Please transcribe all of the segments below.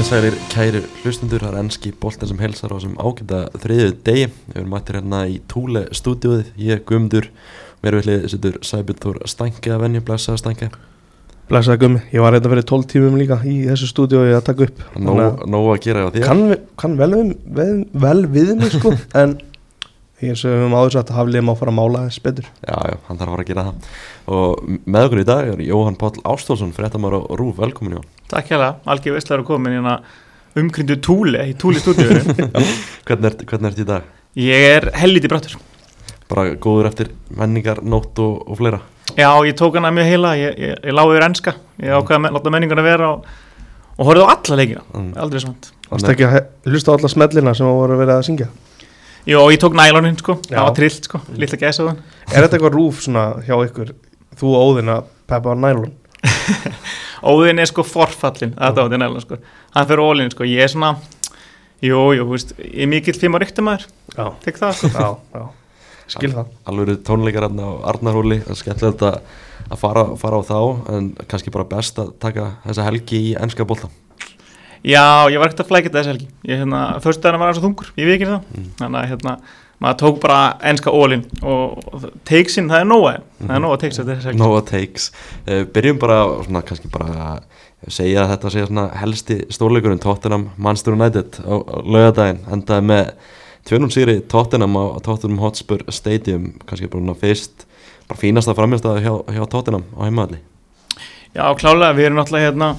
Komið sælir kæri hlustundur, það er ennski boltin sem helsar á þessum ágæta þriðju degi. Við erum mættir hérna í Túle stúdióið, ég Guðmundur, mér villið sittur Sæbjörn Stænke að venju, blessaða Stænke. Blessaði gummi, ég var reynda fyrir 12 tímum líka í þessu stúdíói að taka upp nóg að gera á því. kann, kann vel, vel, vel við mig sko en ég sem við höfum áður satt að haflið má fara að mála þess betur Já, já, hann þarf að fara að gera það. Og með okkur í dag er Jóhann Páll Ástólfsson, fréttamár á Rúf, velkomin Jón. Takk hérlega, Algi Vestlar er komin hérna umkrindu túli í túli stúdíu Hvernig ert, ert í dag? Ég er hellítið brattur Bara góður eftir menningar, nótt og, og fleira. Já, ég tók hana mjög heila, ég, ég, ég láði yfir enska. Ég ákveða að láta menningarna vera og, og horfði á alla leikina, Mm. aldrei svont Varst ekki að hlusta á alla smellina sem voru verið að syngja? Jó, ég tók nælónin sko, Já. það var trillt sko, lilla gæsaðun Er þetta eitthvað rúf svona hjá ykkur þú og Óðinn að peppa á nælun Óðin er sko forfallin, þetta þetta nælón sko. Hann fyrir ólinn sko, ég er svona Jú, jú, þú veist, ég er mikill fimm á ryktumæður Já, Tek það sko. Já, já. Skil það. Alveg tónleikar hérna á Arnarhóli, það er skemmtilegt að, að fara, fara á þá, en kannski bara best að taka þessa helgi í ennska bolta. Já, ég var ekkert að flækja þetta þessi helgi. Ég, hérna, fyrstu daginn var hann svo þungur, ég veit ekki það. Mm. Þannig að, hérna, maður tók bara enska ólinn og, takesinn, það er nóga Það er nóga takes þetta þessi helgi Nóa takes. Uh, byrjum bara, svona, kannski bara að segja að þetta sé svona helsti stórleikurinn Tottenham Manchester United á, á laugadaginn. Endaði með 2-0 sigri Tottenham á, á Tottenham Hotspur Stadium, kannski bara svona fyrst, bara fínasta framjastæði hjá, hjá Tottenham á heimaðalli. Já, klálega, við erum náttúrulega hérna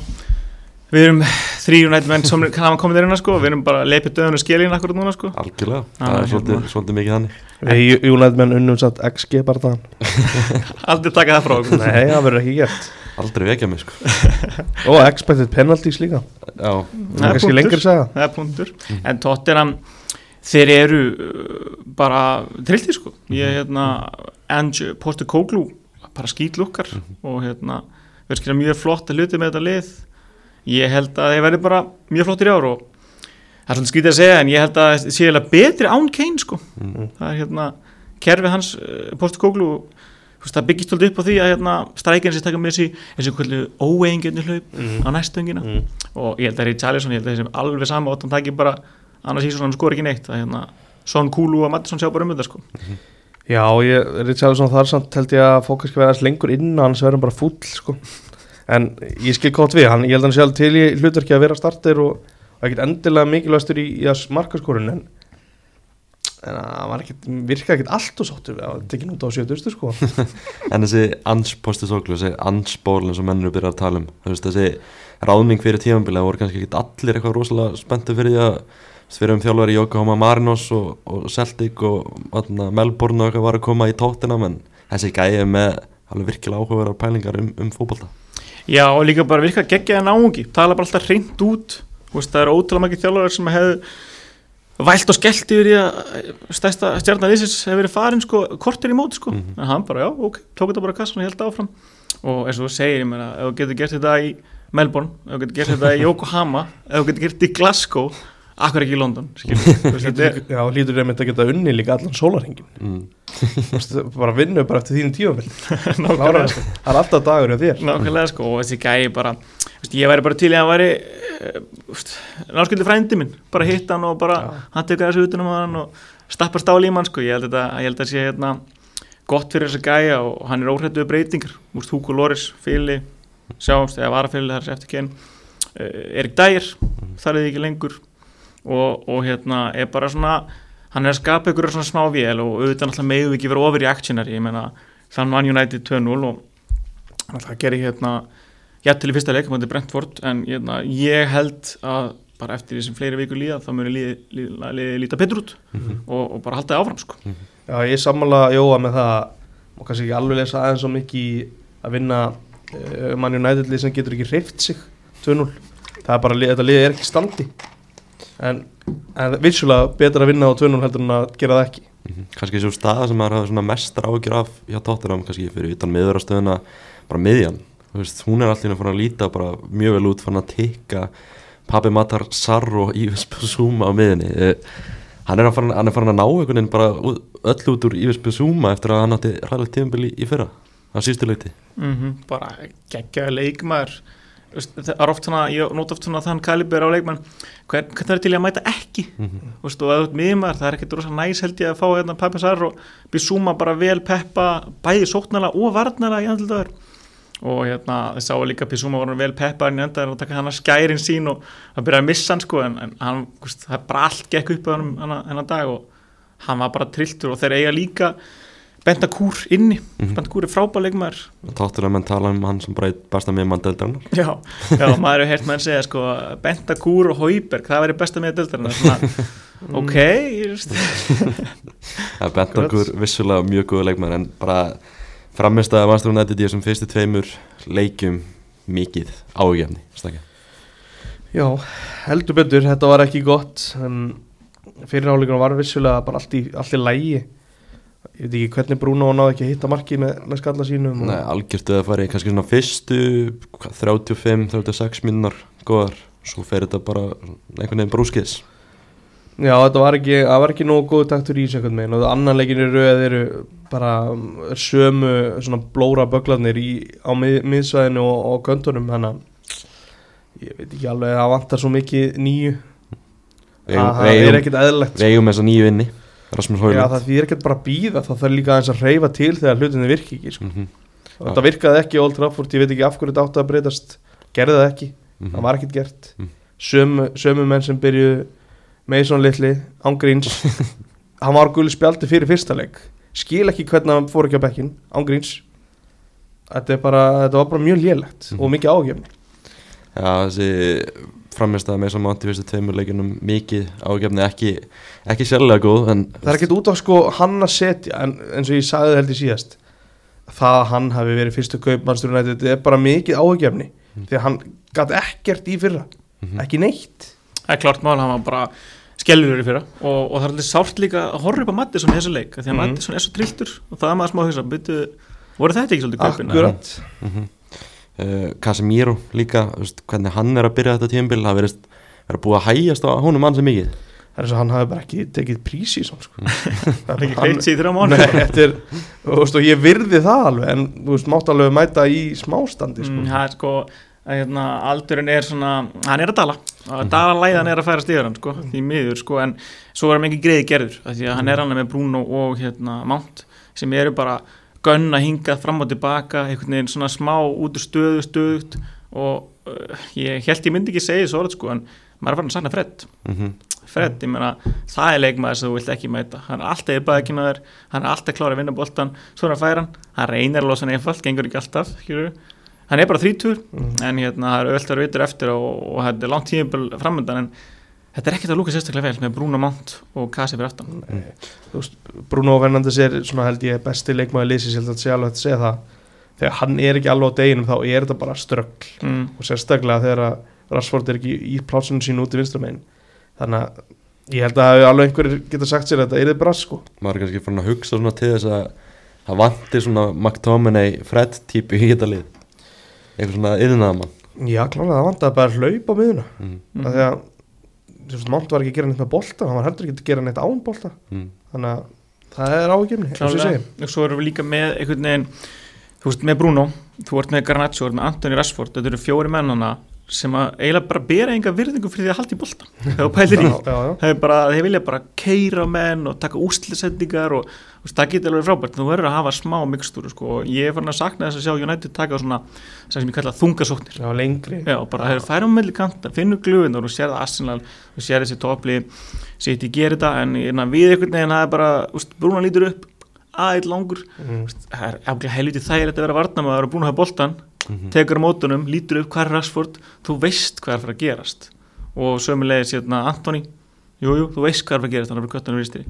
Við erum þrýr nætt menn sem hafa komið þér hérna sko Við erum bara leipið döðun og skilin akkurat núna sko. Algjörlega, Já, það er hérna. svolítið, svolítið mikið þannig. Við United menn unnum satt XG bara þann Aldrei taka það frá okkur. Nei, það verður ekki gert. Aldrei vekja mig, sko. Og expected penalties líka. Já, Það er kannski lengri saga. Það er punktur. En Tottenham, þeir eru uh, bara trilltir sko. Ég, hérna, Ange Postecoglou bara skýtlukkar og hérna, verður skilja mjög flott að hluti með þetta lið Ég held að þeir verði bara mjög flottir í ár og það er svolítið skýtið að segja en ég held að það sé betri án Kane sko mm. það er hérna kerfið hans Postecoglou þú veist, það byggist alltaf upp á því að hérna, strækjarinn sér taka með þessi óeigingjarni hlaup Mm. á næstöngina Mm. og ég held að Richarlison, ég held að þeir sem alveg sama og hann taki bara annars svona hann skor ekki neitt að hérna, Son Kulu og Mattisson sjá bara um þetta sko Já, ég, Richarlison þar samt held ég að fók kannski vera aðeins lengur inn og hans verður bara fúll sko. En ég skil gott við hann, ég held hann sjálf til í hlutverki að vera starter og, ekkert endilega mikilvægstur í, í að markaskorun en, ekkert, virka ekkert allt og sáttur við að tekja út á 70 sko. En þessi ans postisóklu, þessi ansból eins og mennur byrjar að tala um þessi ráðning fyrir tímambilið voru kannski ekki allir eitthvað rosalega spenntu fyrir því að fyrir um þjálfari Yokohama Marinos og, og Celtic og atna, Melbourne og eitthvað var að koma í tóttina en þessi gæði með alveg virkilega áhugaverðar pælingar um, um fótbolta Já og líka bara virka geggjaði náungi tala bara alltaf hreint út. Veist, það eru ótrúlega makið þjálfarar sem hefðu vælt og skellt yfir í að stærsta stjarnaliðsins hefur verið farin sko, kortir í móti sko, Mhm. en hann bara já, ok, tók þetta bara kassan og held áfram. Og eins og þú segir, ég meina, ef þú getur gert þetta í Melbourne, ef þú getur gert þetta í Yokohama ef þú getur gert þetta í Glasgow akkur ekki í London, er- Já, hlýtur þeim að geta unni líka allan sólarhengin mm. bara vinnu bara eftir þínu sko. Það er alltaf dagur hjá þér. Nákvæmlega sko og þessi gæi bara veist, ég væri bara til í að hann væri náskildi frændi minn. Bara hitt hann og bara Já. hann tekur þessu utan um hann og stappar stál í mann sko. Ég held að þetta ég held að sé hérna gott fyrir þessi gæja og hann er óhrættu við breytingar. Úrst Hugo Loris, Fili sjáumst eða varafili þar eftir kenn uh, Erik Dyer þar er þið ekki lengur og, og hérna er bara svona hann er að skapa ykkur svona smá vél og auðvitað náttúrulega við ekki vera ofir í actionari ég meina þann vann United 2-0 og það gerir hérna jættil í fyrsta leik mútið Brentford en hérna, ég held að bara eftir því sem fleiri vikur líða þá muni líði, líði, líði líta betur út og, og bara halda það áfram sko. Já, ég sammála Jóa með það og kannski ekki alveg lesa aðeins svo mikið að vinna uh, Man United lið sem getur ekki hreift sig 2-0 það er bara, þetta lið er ekki standi en, en vissulega betra að vinna á 2-0 heldur en að gera það ekki. Mhm. kannski svo staða sem maður hafði svona mestar ágjur af hjá Tottenham kannski fyrir utan miðurastöðuna bara miðjan, þú veist, hún er allir að líta bara mjög vel út, fann að tikka Papi Matar Sarro Íves Zuma á miðinni eh, hann er, að fara, hann er farin að ná einhvern veginn bara öll út úr Íves Zuma eftir að hann átti ræðilegt tíðanbili í, í fyrra á síðustu leiti mm bara geggjaði leikmaður. veist, það er oft svona, ég nota oft svona þann kaliber á leikmann, hvern, hvern það er til að mæta ekki? Mhm. veist, og að ert miðjumar, það er ekkert rosa næs held ég að fá hérna Peppa Sarr og Bissúma bara vel peppa, bæði sóknala og varnala í andlitaður og hérna þess að líka Bissúma var hann vel peppa en enda og taka hann að skærin sín og að byrja að missa hann sko en, en hann, veist, það er bara allt gekk upp á hann hennan dag og hann var bara trilltur og þeir eiga líka Benta Kúr inni, Mhm. Benta Kúr er frábæleikmaður Táttur að menn tala um hann sem bara einn besta miðmann deildarinnar Já, já, maður hefur heyrt maður segja sko, Benta Kúr og Hauberg, það væri besta með svona, ok ég veist, Það bent okkur vissulega mjög góða leikmann en bara framist að Master United í þessum fyrstu tveimur leikjum mikið ágefni stakka. Já, heldur betur, þetta var ekki gott en fyrirháleikunum var vissulega bara allt í, allt í lægi ég veit ekki hvernig Bruno náði ekki að hitta marki með, með skalla sínum Nei, algjört að það fari kannski svona fyrstu hvað, 35-36 minnar góðar, svo fer þetta bara einhvern veginn brúskis. Já, þetta var ekki, var ekki nógu góð taktur í sekund megin og annan leikin í rauð eru bara sömu svona blóra böglarnir í, á mið, miðsvæðinu og, og göndunum að ég veit ekki alveg að það vantar svo mikið nýju. Að það er ekkert eðlilegt við eigum þessa nýju inni Rasmus Já, Hóiland það þýr ekkert bara að býða það þarf líka aðeins að reyfa til þegar hlutinni virki ekki sko. Mhm, og þetta virkaði ekki Old Trafford, ég veit ekki af hverju þetta átti að breytast gerði það ekki, mhm. það var ekkert gert. Mhm. sömu, sömu menn sem byrjuðu Mason Little, ángríns hann var gulli spjaldi fyrir fyrsta leik. Skil ekki hvernig hann fór ekki á bekkin ángríns þetta, er bara, þetta var bara mjög lélegt Mhm. og mikið ágefni Já, þessi framist að með saman í fyrstu tveimur leikunum mikið ágefni ekki, ekki sérlega góð en það er ekkert út á sko hann að setja en eins og ég sagði held í síðast það að hann hafi verið fyrstu kaup mannsturinn þetta er bara mikið ágefni Mhm. því að hann gæti ekkert í fyrra Mhm. ekki neitt það er klart mál, hann var bara skellur í fyrra og, og það er alveg sárt líka að horfa upp á Mattisson í þessu leik, af því að Mhm. Mattisson er svo trilltur og það er maður smá að hugsa, byrju, voru þetta ekki svolítið kaupin? akkurat mm uh, Casemiro líka, veist, hvernig hann er að byrja þetta tímabil það verið að búið að hægjast á honum mann sem mikið það er eins og hann hafi bara ekki tekið prís í svona sko. Það er ekki sér í þrjá mánu og ég virði það alveg en þú veist, mátt alveg mæta í smástandi sko. Mm, það er sko hérna, aldurinn er svona hann er að dala, að dala læðan er að færa stíður hann sko, því miður sko en svo er hann ekki greiði gerður, af því að hann er annað með Bruno og hérna Mount sem eru bara gönn að hinga fram og tilbaka, einhvern veginn svona smá út úr stöðu, stöðugt og uh, ég held ég myndi ekki segja þessu orð sko, en maður er farin að sakna Fred mm Fred, ég meina, það er leikmaður sem þú vilt ekki mæta, hann er alltaf í baðkinaður hann er alltaf klár að vinna boltan, svo er hann hann reynir að losa hann einfalt, gengur ekki alltaf skilurðu. hann er bara þrítur Mm. en hérna, það er öll að vitur eftir og, og þetta er langt tímabil framöndan en þetta er ekkert að lúka sérstaklega vel með Bruno Mount og Kasi fyrir aftan Þú veist, Bruno Fernandes er svona held ég besti leikmaður lýsins, ég held að sé alveg að segja það. Þegar hann er ekki alveg á deginum þá er þetta bara ströggl mm. og sérstaklega þegar að Rashford er ekki í plásinu sínu út í vinstramegin þannig að ég held að alveg einhverjir geta sagt sér að þetta er þið brass sko. Maður er kannski fann að hugsa svona til þess að það vantir svona McTominay Fred típu í þetta lið. Eitthvað svona yðnaðamann Já, klálega, það vantaði bara að hlaupa á miðuna mm. Mm. af Mount var ekki að gera neitt með bolta hann var heldur ekki að gera neitt án bolta. Mm. þannig að það er ágefni eins og svo erum við líka með einhvern veginn, þú veist, með Bruno þú ert með Garnaccio, þú ert með Anthony Rashford þetta eru fjóri mennana sem að eiginlega bara bera enga virðingu fyrir því að halda í þú já. það er vilja bara keira menn og taka úslisendingar og þú veist, það getur alveg frábært, þú verður að hafa smá mikstúru sko, og ég er farin að sakna þess að sjá United taka svona, sem ég kalla þungasóknir. Já, lengri. Já, bara þeir færa um melli kanta, finnur gluðunar og sér það Arsenal, og sér þessi topli sitt í gera þetta, en innan við einhvern veginn það er bara, úst, Brúna lítur upp aðeitt langur, mm. það er helviti þægilegt að vera varnamaður og Brúna hafa boltan Mhm. tekur mótunum, lítur upp hvað er Rashford þú veist hvað er að fara að gerast. Og sömulegis hérna Antoni jújú, jú, þú veist hvað er að fara að gerast þannig að köttunum vinstri.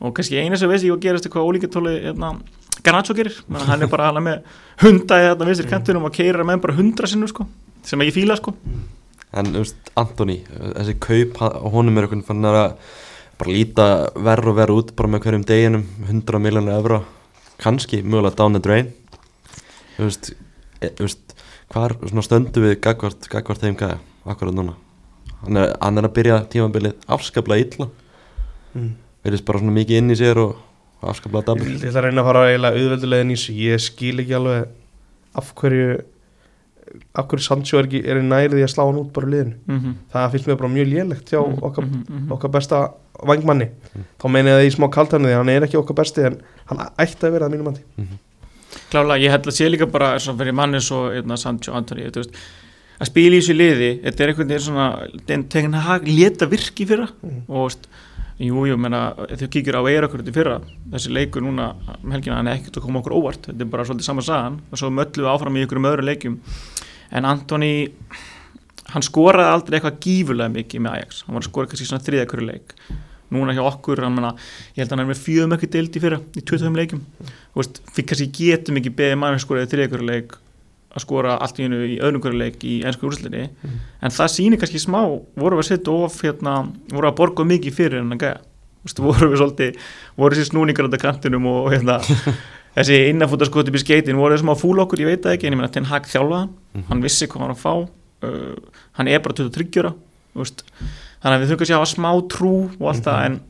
Og kannski eina sem veist ég hvað gerast er hvað ólíkatóli hérna, Garnaccio gerir, Menna, hann er bara hann með hunda í þetta vinstri kantinum og keirir með bara hundra sinnum sko, sem ég fíla sko. En veist, Antoni, þessi kaup honum er eitthvað fann að bara líta verð og verð út bara með hverjum deginum 100 miljonar evra kannski mögulega down the drain. Þú veist, e, svona stöndu við gagvart, gagvart þeim gæða akkurat núna? Hann er, hann er að byrja tímabilið afskaplega illa. Mm. verðist bara svona mikið inn í sér og afskaplega dabur ég ætla að reyna að fara eiginlega auðveldulegin í þessu. Ég skil ekki alveg af hverju akkur Sancho er, er nærið í að slá hann út bara liðinu. Mhm. það finnst mér bara mjög lélegt hjá Mhm, okkar, mhm, mhm. okkar besta vangmanni þá meina ég það í smá kaltarniði hann er ekki okkar besti en hann ætti að vera að mínum mandi Klálega, ég held að sé líka bara fyrir manni svo eitna, Sancho Antoni að spila í þessu liði þetta er einhvern veginn svona tegin að leta virki fyrra. Mhm. og veist, jú, jú, menna þau kíkir á eira okkur til fyrra þessi leikur núna, um helgina, hann er ekkert að koma okkur óvart. Þetta er bara svolítið saman sagan og svo möllu við áfram í ykkur um öðru leikjum. En Antoni hann skoraði aldrei eitthvað gífurlega mikið með Ajax, hann var að skora kannski svona þriðja hverju leik núna hjá okkur, menna ég held að hann er með fjögum ekki deild í fyrra í 25 leikjum. Þú veist, fyrir kannski getum ekki beðið mann að skora í hverju leik að skora allt í hennu í hverju leik í ennsku úrslinni en það sýnir kannski smá voru við að setja of hérna, voru að borga mikið fyrir en að gæja. Þú veist, voru við svolítið, voru þessi snúningar á kantinum og, og hérna þessi innafútaskot upp í skeitin, voru þessum á fúl okkur ég veit það ekki, en ég meina Ten Hag þjálfaðan hann. Vissi hvað hann var að fá. Uh, hann er bara 23 ára. Þannig að við þurfum að hafa smá trú og allt það, en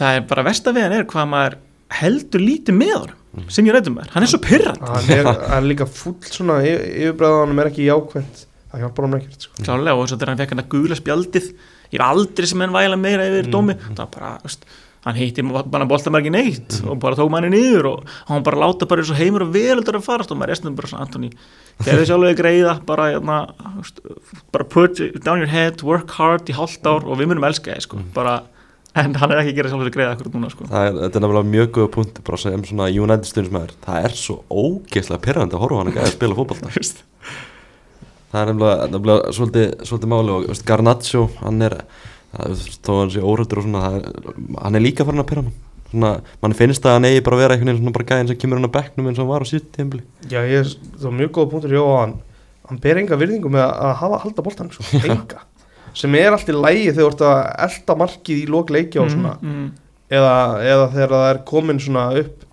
það er bara versta við hann er hvað maður heldur lítið með honum sem ég reyndum með, hann er svo pyrrand hann er, hann er líka full svona yfirbræðanum er ekki jákvæmt það hjálpar hann ekkert sko. klálega og þess að þegar hann fekk hann að gula spjaldið ég hef aldrei sem hann væla meira yfir Mm. dómi það var bara, veist, hann heitti bara boltamarki neitt og bara tók manni niður og hann bara láta bara eins og heimur og veröldur að farast og maður restum bara svona Antoni gerði sjálflega greiða bara, hérna, veist, bara put down your head work hard í hálft ár og við munum elska þið sko, bara, en hann er ekki að gera sjálflega greiða akkurat núna sko. Það er, þetta er nefnilega mjög góða punkti bara sem svona United stundismæður það er svo ógeðslega pyrrandi að horfa hann að spila Veist. það er nefnilega svolítið, svolítið máli og Garnaccio, hann er þó hann sé órættur og svona það er, hann er líka farin að pyrra mann svona, mann finnst að hann eigi bara að vera einhvern veginn svona bara gæðin sem kemur hann á bekknum eins og hann var á sítt tímbli já ég, það var mjög góð punktur hjá hann hann ber enga virðingu með að hafa halda boltan sko, enga. Sem er allt í lægi þegar þú ert að elda markið í lok leikja og svona. mm, eða, eða þegar það er komin svona upp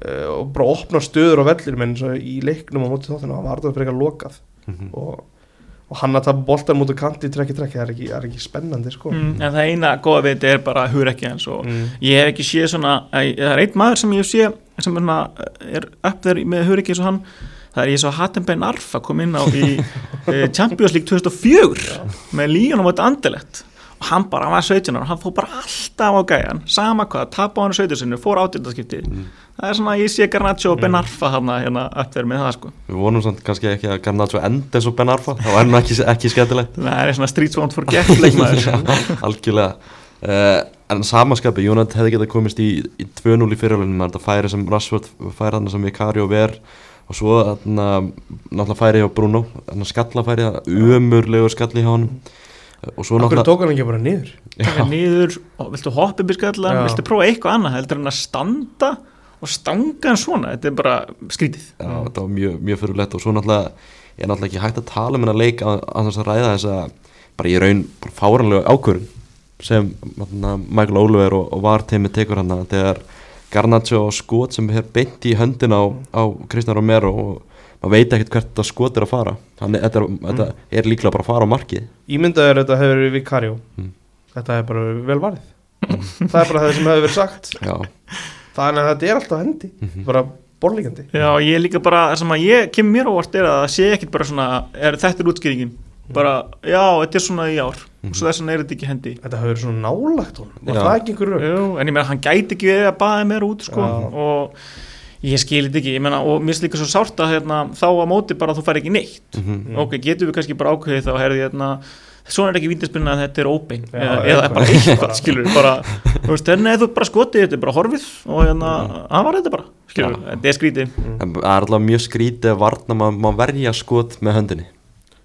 uh, og bara opna stöður á vellir menn í leiknum á móti þáttina það var það frekar lokað. Mhm. og, og hann að tapa boltan mútið kanti trekki trekki, það er ekki, það er ekki spennandi sko. Mm, en það eina góða við þetta er bara hugur ekki hans og Mm. ég hef ekki séð svona það er einn maður sem ég hef séð sem er, svona, er upp þeir með hugur eins og hann. Það er ég svo Hatem Ben Arfa kom inn á í eh, Champions League 2004 með Líon og Mött Andelett hann bara, hann var 17 ára, hann fór bara alltaf á gæjan, sama hvað, tapa á hann 17 sinni, fór átjöldaskipti það er svona, ég sé Garnaccio og Ben Arfa hann hérna upp þeir með það sko. Við vonum samt kannski ekki að Garnaccio enda eins og Ben Arfa það var enn ekki, ekki skemmtilegt. Það er svona streets won't forget leikmaður algjörlega. Uh, en samanskapi, United hefði getað komist í, í 2-0 í fyrirlunum, þetta færi sem Rashford færi þarna sem Vikari og Ver og svo þarna náttúrulega færi hjá Bruno, skallafæri umurlegur skalli hann og Akkur tók hann ekki bara niður? Taka niður og viltu hoppa upp í skallan Já. viltu prófa eitthvað annað? Heldur en að standa og stanga hann svona? Þetta er bara skrítið. Já, þetta var mjög, mjög fyrirlegt og svo náttúrulega ég er náttúrulega ekki hægt að tala um hennar leik að, að þess að ræða þess að bara ég raun bara fáranlega ákvörun sem Michael Oliver og, og var teimið tekur hann þegar Garnaccio á skot sem er beint í höndin á, á Kristján Romero og maður veit ekkert hvert það skot er að fara. Þannig þetta, er- þetta er líklega bara að fara á markið. Ímyndaður þetta hefur verið Vicario. Mm. Þetta hefur bara vel varðið Það er bara það sem hefur verið sagt. Já, Þannig að þetta er alltaf hendi. Bara borlíkandi já ég er líka bara það sem að ég kemur mér á óvart er að það sé ekkit bara svona er þetta er útskýringin. Bara já þetta er svona í ár. Og svo þess vegna er þetta ekki hendi. Þetta hefur verið svona nálagt hún Var Já. það ekki einhver rög? Jú, en ég meina hann gæti ekki verið að baða mér út sko, og ég skilit ekki ég meina, og mér finnst líka svo sárt að hérna, þá á móti bara að þú fær ekki neitt. Mhm. ok, getum við kannski bara ákveðið þá herði hérna, svona er ekki vítaspilna að þetta er óbein. Já, eða, eða bara eitthvað, skilur bara, þú veist, hérna eða þú bara skotið þetta er bara horfið og hérna, hann var þetta bara skilur við, þetta er skrítið. En það er alltaf mjög skrítið að varna maður má verja skot með höndinni.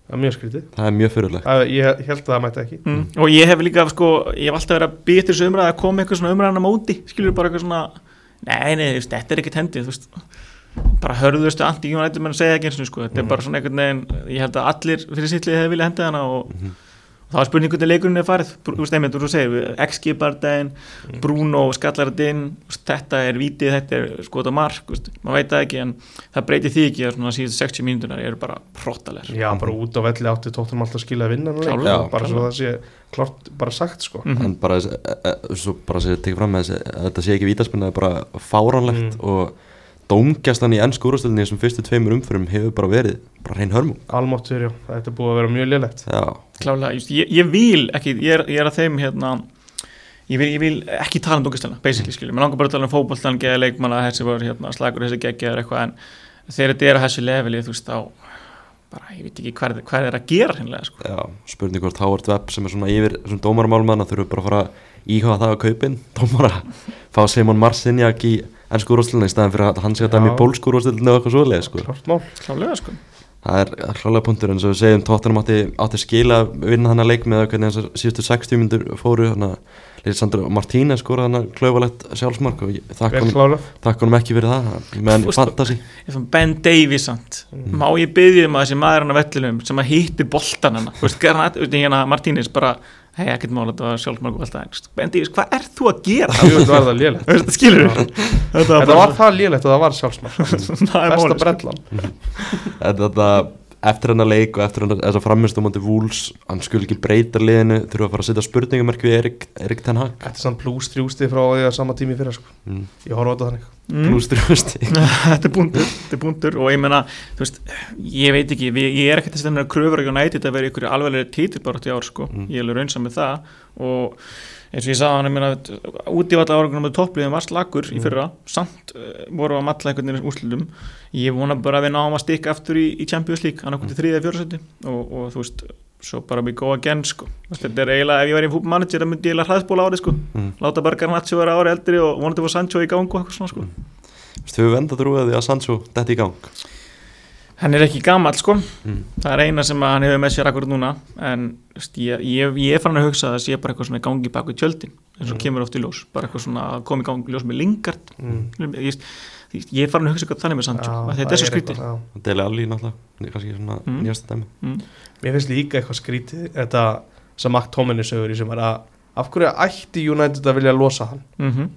Það er mjög skrítið. Það er mjög fyrirlegt Það- Ég held að það mætti ekki. Mm. og ég hef líka, sko, ég hef alltaf verið að býta þessu umræða að koma eitthvað svona umræðan á móti skilur bara eitthvað svona nei, nei, veist, þetta er ekkert hendið, bara hörðustu anti-United menn að segja ekki eins og sko, þetta er bara svona einhvern veginn ég held að allir fyrir sittlið hefði viljað henda hana og það var spurning hvernig leikurinn er farið þú veist, einmitt, þú segir, XG bardaginn Bruno skallar þetta inn þú veist, þetta er vítið, þetta er skota mark maður veit það ekki, en það breytir því ekki að svona síðustu 60 mínútunar eru bara hróttalega Já, bara út á velli átti tóttum alltaf skilja að vinna Klárlega, leik. Bara svo það sé klart bara sagt sko Mhm. en bara, þessi- e- e- svo bara sér tekið fram að þetta sé ekki vítaspinna er bara fáránlegt Mm. og dómgæslan í ennsku úrvarsdeildinni í þessum fyrstu tveimur umförum hefur bara verið bara hrein hörmung. Almáttur, já, þetta er búið að vera mjög lélegt. Já, klálega, just, ég, ég vil ekki, ég er, ég er að þeim hérna ég vil, ég vil ekki tala um dókistælna basically, skilju, mér langar bara að tala um fótboltan geða leikmanna, þessi var hérna, slagur þessi geggja eða eitthvað, en þegar þetta er að þessu leveli, þú veist, þá bara, ég veit ekki hvað, hvað er að gera hinnlega, sko. já, spurning hvort Howard Webb sem er svona yfir þessum dómarmálmann að þurfu bara að fara íhuga það að kaupin. Dómara, fá Simon Marcinjak í ennsku úrvarsdeildinni í staðan fyrir að hann sé að dæmi pólsku úrvarsdeildinni og eitthvað svoleið sko. klart mál, klálega, sko. Það er hlálega punktur en svo við segjum Tottenham átti, átti skila að vinna þannig að leik með að hvernig þessar síðustu 60 myndur fóru þannig að Lisandro Martínez skora þannig að klauvalegt sjálfsmark og vel honum, ekki fyrir það meðan fantasi Ben Davies samt, má ég byggja um að þessi maður hann á vellinum sem að hitti boltan hann, Martínez bara, hei, ekkert mála, þetta var sjálfsmark og alltaf, Ben Davies, hvað er þú að gera? Jú, þetta var það við? Þetta var það lélegt og það var sjálfsmark það Besta brellan en þetta eftir hennar leik og eftir hennar þess að framist á móti Wools hann skul ekki breyta liðinu þurfa að fara að setja spurningamerk við Erik, Erik Ten Hag Þetta er samt plus þrjústi frá því að sama tími fyrir sko. mm. Ég horfa á þetta þannig. Pluss þrjústi þetta er búndur, þetta og ég meina, þú veist, ég veit ekki ég er ekkert að kröfur ekki á nætið að vera ykkur alveglega títilbarátt í ár sko. Mm. ég er alveg raunsam með það. Og eins og ég sagði hann, út í valla áragunum með toppliðum var slagur í Mm. fyrra. Samt uh, voru að matla einhvern veginn úrslutum ég vona bara að við náum að stikka aftur í, í Champions League, okkur til þriðja fjórsætti og, og þú veist, svo bara we go again sko, þetta er eiginlega ef ég væri fútmanager það myndi ég eiginlega hræðsbóla árið sko. Mm. láta bara Garnaccio vera ári eldri og vonandi fór Sancho í gang og eitthvað svona sko. Þú hefur vendað trúið því að Sancho detti í gang. Hann er ekki gamall sko. Mm. það er eina sem hann hefur með sér akkurat núna en veist, ég, ég, ég fann að hugsa að það sé bara eitthvað svona í gangi bak við tjöldin eins og Mm. kemur oft í ljós, bara eitthvað svona að koma í ljós með Lingard mm. ég, ég, ég er farin að hugsa eitthvað þannig með Sancho Já, að þetta er svo skrítið. Deli Alli náttúrulega kannski svona Mm. nýjasta dæmi mm. Mér finnst líka eitthvað skrítið Þetta sem Mark Tóminni sögur í sem er að Af hverju ætti United að vilja losa hann Mm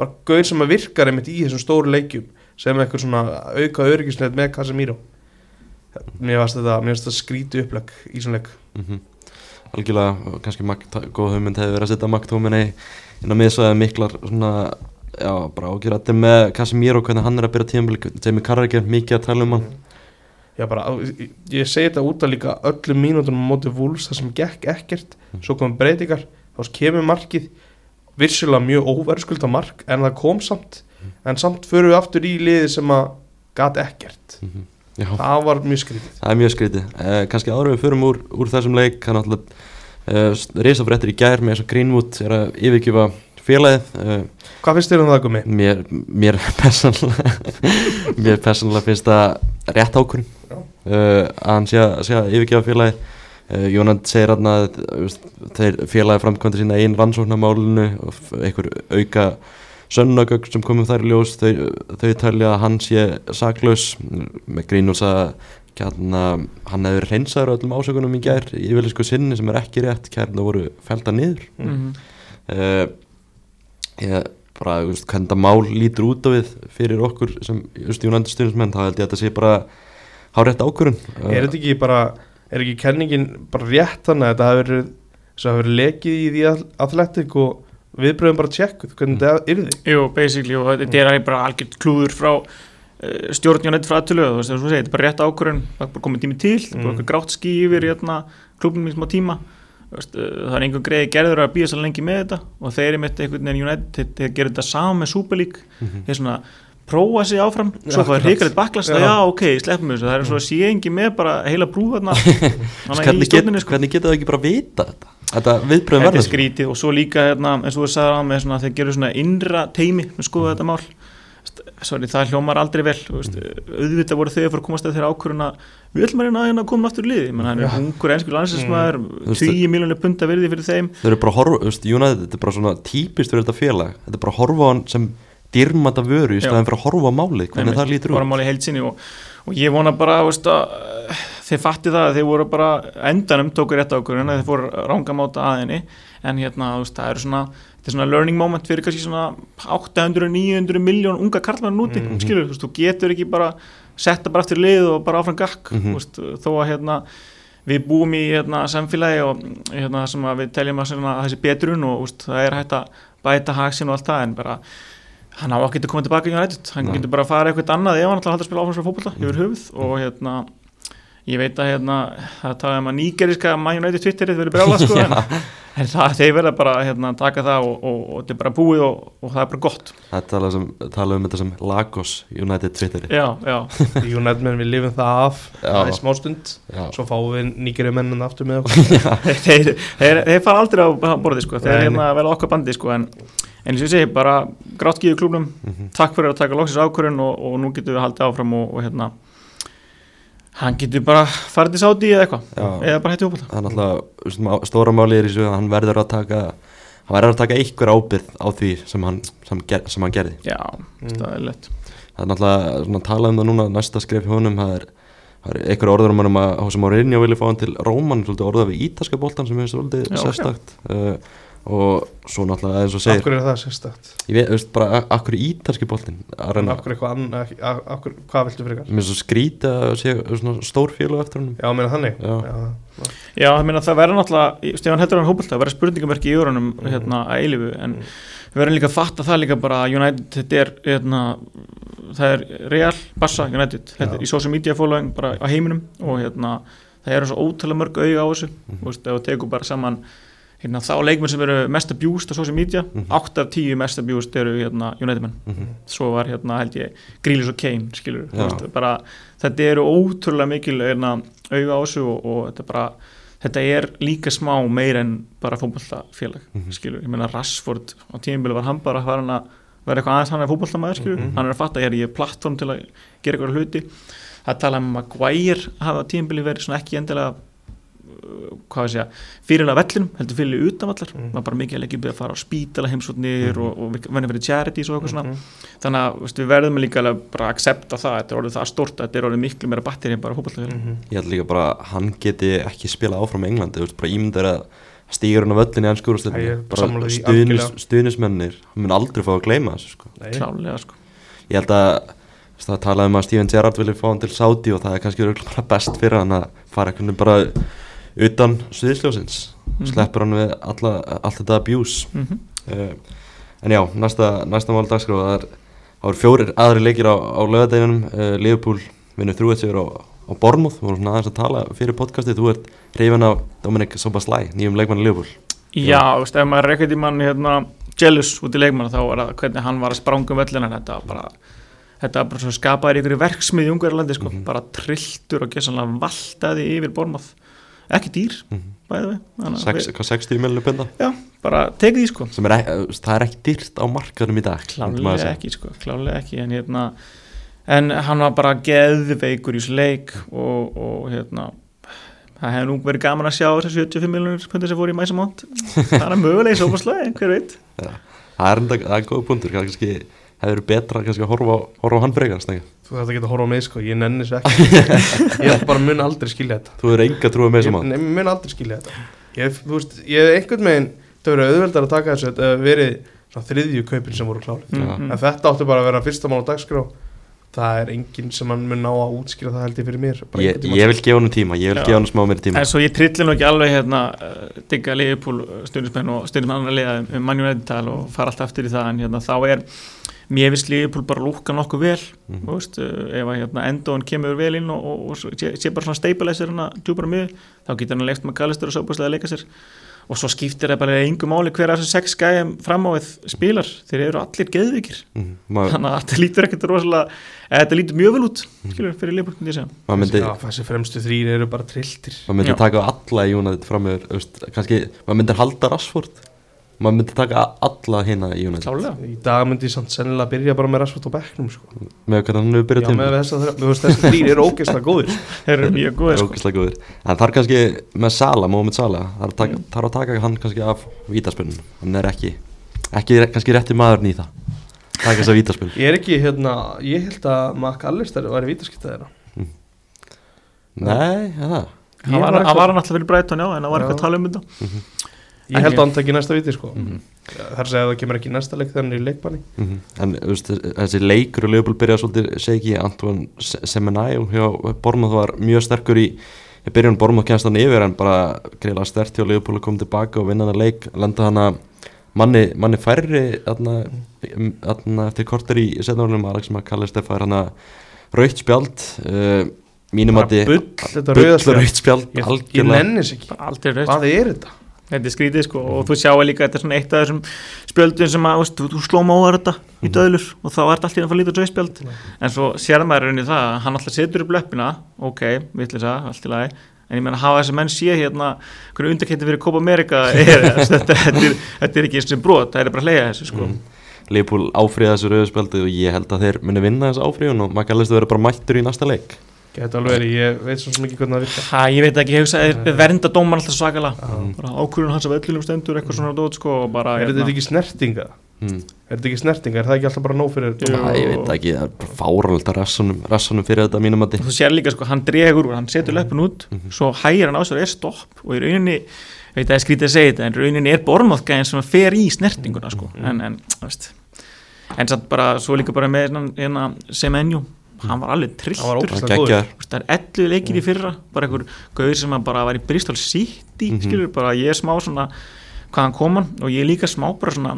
Bara gauð sem að virkar einmitt í þessum stóru leikjum Sem eitthvað svona auka öryggisnett með Casemiro Mér finnst þetta, þetta skrítið uppleg í svona leik mm algjörlega, kannski góð hugmynd hefur verið að setja Magtóminni inn á miðsvæði miklar svona, já, bara ágjörðatir með Casemiro, hvernig hann er að byrja tímabili Jamie Carragher, mikið að tala um hann. Já bara, ég, ég segi þetta út að líka öllum mínútonum á móti Wolves það sem gekk ekkert, Mm. svo komum breytingar þá kemur markið vissulega mjög óverðskulda mark en það kom samt, en samt förum við aftur í liði sem að gat ekkert. Mm já, það var mjög skrítið. Það er mjög skrítið. Eh, kannski en við förum úr, úr þessum leik hann náttúrulega eh, risafréttir í gær með þess að Greenwood er að yfirgefa félagið eh, Hvað finnst þér um það gumi? mér, mér persónulega mér persónulega finnst það rétt ákvörn uh, að hann sé að, sé að yfirgefa félagi uh, Jónand segir hann að þeir félagi framkvæmdi sína einn rannsóknarmálinu og einhver auka sönnagögg sem komum þær í ljós þau, þau talja að hann sé saklaus með grínus að hérna, hann hefur reynsaður öllum ásökunum í gær í yfirleysku sinni sem er ekki rétt kærna voru felda niður -hmm. uh, ég bara, þú veist, hvernig það mál lítur út á við fyrir okkur sem, Jónandi stundismenn þá held ég að þetta sé bara hárétt ákvörun Er þetta ekki bara, er ekki kenningin bara rétt þannig að þetta hafi verið verið lekið í því athletic og viðbröðum bara tjekkuð hvernig þetta yrði Jú, basically, og þetta er bara algjört klúður frá uh, stjórnjónett frá aðtölu þú veist, að þetta er bara rétt ákvörðun það er bara komið tími til, það er bara Mm. eitthvað grátt ský yfir hérna, klubnum í smá tíma veist, uh, það er einhver greiði gerður að býja svo lengi með þetta og þeir eru mitt einhvern veginn United, þeir, gerir þetta saman með Super League Mhm. þeir svona prófa sig áfram. Svo akkurat. hrikalegt baklast að Já. já, ok, sleppum þessu, það er svo að sé engi með bara heila brú þarna. Þarna í hvernig, get, sko. hvernig geta það ekki bara vita þetta? Þetta viðbröðum Þetta er skrítið. Og svo líka hérna, eins og þú sagði á með svona, þeir gerur svona innra teimi með skoða þetta mál. Sorry, það hljómar aldrei vel veist, auðvitað voru þau að fara að komast að þeirra ákvöruna við ætlum að reyna að hérna koma aftur liði. Hann er Já. ungur ennskur landsinsmaður Þú veist, 10 miljónir punta virði fyrir þeim. Þau eru bara að horfa, United þetta er bara svona típist fyrir þetta félag. Þetta er bara að horfa á hann sem dýrmata vöru í Já. staðin fyrir að horfa á málið hvernig Einmitt, það lítur út máli og, og ég vona bara veist, að, uh, þeir fatti það að þeir voru bara endanum tókur rétt ákvörðun þeir fóru rángamáta aðinni en hérna veist, það eru svona þetta er svona learning moment fyrir kannski svona 800-900 miljón unga karlmenn úti Mhm. skilur, þú veist, þú getur ekki bara setta bara aftur í lið og bara áfram gakk þú veist, þó að hérna við búum í hérna, samfélagi og hérna, sem við teljum að, að þessi betrun og úst, það er hægt að bæta haksin og allt það en bara hann á ekki að koma tilbaka í United. Hann Nei. getur bara að fara eitthvað annað ef hann ætlar að halda að spila áfram svo fótbolta yfir höfuð. Og hérna ég veit að hérna það talaði um að nýgeriska Man United Twitterið verið brjála sko en, en það, þeir verða bara hérna taka það og, og, og þetta er bara búið og, og það er bara gott. Það tala, sem, tala um þetta sem Lagos United Twitteri já, já, United menn við lifum það af. Það er smá stund. Já, Svo fáum við nýgeri mennin aftur með okkur. Þeir, þeir, þeir fara aldrei á borði sko, þeir Nei, hérna verða okkar bandi sko en En eins og ég segi, bara grátt gíðu klúbnum, Mhm. takk fyrir að taka loksins ákvörðun og, og nú getum við haldið áfram og, og hérna, hann getur bara farið til sáti eða eitthvað, eða bara hætti hópað. það er náttúrulega stóra máli er í þessu að hann verður að taka hann verður að taka einhver ábyrð á því sem hann, sem, ger, sem hann gerði Já, Mm. það er lett. það er náttúrulega svona, talað um það núna næsta skref hjá honum það er, er einhver orður um hann um að Hosea Mourinho vilja fá hann til Róman svolítið orðað við ítaska boltan sem er svolítið sérstakt uh, og svo náttúrulega eins og segir hverju er það sérstakt? ég veit, veist bara, akkur ítalski boltin að reyna, Af hverju eitthvað annað hverju- Hvað viltu frekar? mér er svo skrítið að sé svona stór félug eftir hann Já, meina þannig Já. Já. Já, það meina það verður náttúrulega, Stefán heldur hann hópað, það verður spurningamerki í jórunum Mhm. hérna að eilifu, en Mm. við verðum líka að fatta það líka bara að United, þetta er, hérna, það er Real, Barca, United, er í social media following bara á heiminum og hérna, það eru svo ótrúlega mörg hérna, þá leikmenn sem eru mest abused á social media, Mhm. 8 af 10 mest abused eru hérna, United menn Mhm. svo var hérna held ég Grealish og Kane skilur, veist, bara, þetta eru ótrúlega mikil hérna, auga á þessu og, og þetta bara þetta er líka smá meir en bara fótballtafélag Mhm. skilur, ég meina Rashford á tímabili var hann bara hann að vera eitthvað aðeins hann er fótballtamaður skilur, Mhm. hann er að fatta er ég er plattform til að gera eitthvað hluti það tala um að Maguire hafa á tímabili verið ekki endilega hvað við segja, fyrirlega vellinum heldur fyrir utanvallar, Mhm. maður bara mikið að leggja að fara á spítala heimsotnir Mhm. og, og venni fyrir charities og eitthvað svona Mhm. þannig að veist, við verðum líka alveg bara að accepta það, þetta er orðið það stort þetta er orðið miklu meira batteri en bara fótballtafélag Mhm. ég held líka bara að hann geti ekki spila áfram í Englandi, þú veist, bara ímyndar að stígur hann á völlin í úrslitinni bara stuðnismennir hann mun aldrei fá að gleyma þessu sko. Klálega sko ég held að það talaði um að Steven Gerrard vilja fá hann til Saudi og það er kannski bara best fyrir hann að fara einhvern veginn bara utan sviðsljósins. Mhm. sleppur hann við alla, allt þetta abuse. Mm -hmm. uh, en já, næsta, næsta mál dagskrá það er, eru fjórir aðri leikir á, á lögadeginum uh, Liverpool vinnur þrjú eitt sigur á, á Bormuth við vorum svona aðeins að tala fyrir podcastið. Þú ert reyfin af Dominic Sobaslæ nýjum leikmanni Liverpool. Já, veist, ef maður er ekkert í mann hérna, jealous út í leikmann þá er það hvernig hann var að spranga um vellina þetta var bara þetta bara svo skapaður í ykkur verksmið í Ungverðarlandi sko, Mhm. bara trilltur og gessanlega valtaði yfir bormað ekki dýr, mm að Sex, hvað 60 miljonir punda Já, bara tekið því sko. Er, ekki- það er ekki dýrt á markaðum í dag klálega ekki sko, klálega ekki. En hérna en hann var bara geðveikur í þessu leik og, og hérna það hefði nú verið gaman að sjá þessar 75 miljonir pundir sem fóru í mæsamónt það er mögulega í sófarslega, hver veit. Já, það er er góð punktur kannski hefur verið betra kannski að horfa horfa á hann frekar. Þú þarf ekki að horfa á mig sko, ég nenni þessu ekki. Ég bara mun aldrei skilja þetta. Þú er enga trúið með nei, ég mun aldrei skilja þetta. Ég, þú veist, ég hef einhvern veginn Það verið auðveldar að taka þessu Þetta hefur verið svona þriðju kaupin sem voru klárið. Mm, En þetta áttu bara að vera fyrsta mál á dagskrá. Það er enginn sem hann mun ná að útskýra það held ég fyrir mér. Bara ég, vil gefa hann tíma, ég vil Já. gefa hann smá meiri tíma. En svo ég trilli nú ekki alveg hérna uh, digga Leifupúl stundismenn og stundismenn annar liða um mannjum eðintal og fara allt aftur í það en hérna þá er mér finnst Leifupúl bara lúka nokkuð vel Mhm. þú veist, uh, ef að hérna endóin kemur vel inn og, og, og sé, sé bara svona stabilizer hérna djúpar miður, þá getur hann leikt með Kallistur og Sóbúslega að leika sér og svo skiptir það bara engu máli hver af þessu sex gæjum fram á við spilar þeir eru allir geðvikir Mhm. maður þannig að þetta lítur ekkert rosalega eða þetta lítur mjög vel út skilur, fyrir Leifupúl myndi ég segja myndi, þessi fremstu þrýr eru bara trilltir maður myndi Já. taka alla í United fram með, kannski, maður myndi halda Rashford maður myndi taka alla hérna í United. Klálega. Í dag myndi ég samt sennilega byrja bara með Rashford og Becknum sko. með hvernig hann hefur Já, byrjað með til þess að þrýr eru ógeðslega góðir. Þeir eru mjög góðir sko. ógæslega góður en það er kannski með Sala, Mohamed Sala er að taka, er að taka hann kannski af vítaspilnum hann er ekki, ekki kannski rétti maðurinn í það. Taka þess að vítaspil Ég er ekki, hérna, ég held að Mac Allister væri vítaskipta þeirra. Nei, ja, það? Hann Ég var, var hann eitthvað- var hann alltaf fyrir Brighton já en það var eitthvað að tala um þetta Ég held En að hann taki næsta víti sko. Mhm. Það er að segja að það kemur ekki næsta leik er í leikbanni. Mhm. En þú veist, þessi leikur og Leopold byrjaði svolítið, segi ekki, Antoine Semenai hjá Bormað var mjög sterkur í í byrjun. Bormað kennst hann yfir en bara greiðlega stert hjá Leopold að koma tilbaka og vinna hann að leik. Lenda hann að manni, manni færri þarna, um, þarna, eftir korter í setnaflunum Alex McAllister fær hann að raukt spjald uh, mínum Bara að þetta rauðaspjald. raukt spjald. Ég, nennis ekki. Hvað er þetta? Þetta er skrítið sko og þú sjáu líka þetta er svona eitt af þessum spjöldum sem að veist, þú, þú sló móðar þetta í döðlur og þá er þetta allt í að fara lítið rauðspjald en svo sér maður rauninni það að hann alltaf setur upp löppina ok, vittlisa, allt í lagi en ég menna hafa þessi menn sé hérna hvernig undarkætti fyrir Copa America er þetta, þetta, er, þetta er ekki eins og brot það er bara að hleyja þessu sko. Leifbúl áfriða þessu rauðspjaldi og ég held að þeir muni vinna þessu áfriðun og McAllister verður bara mættur í næsta leik Geta alveg verið, ég veit svo ekki hvernig það virkar. Ha, ég veit ekki, ég hugsa, er vernda dómar alltaf svakalega. Bara ákvörðun hans af öllum stendur eitthvað svona dót sko og bara Er þetta ekki snertinga? hmm. Er þetta ekki snertinga? Er það ekki alltaf bara nóg fyrir Jú. Æ, ég veit ekki, það er bara fáralegt að rassunum, rassunum fyrir þetta mínum að þú sér líka sko, hann dregur hann setur löpun út svo hægir hann á sér er stopp og í rauninni, ég veit að það er skrítið að segja þetta en í rauninni er bormáðgæðin sem fer í Semenyo, hann var alveg Hann var trilltur það er 11 leikir í fyrra bara einhver gauður sem að bara var í Bristol City skilur bara, ég er smá svona hvaðan kom hann og ég er líka smá bara svona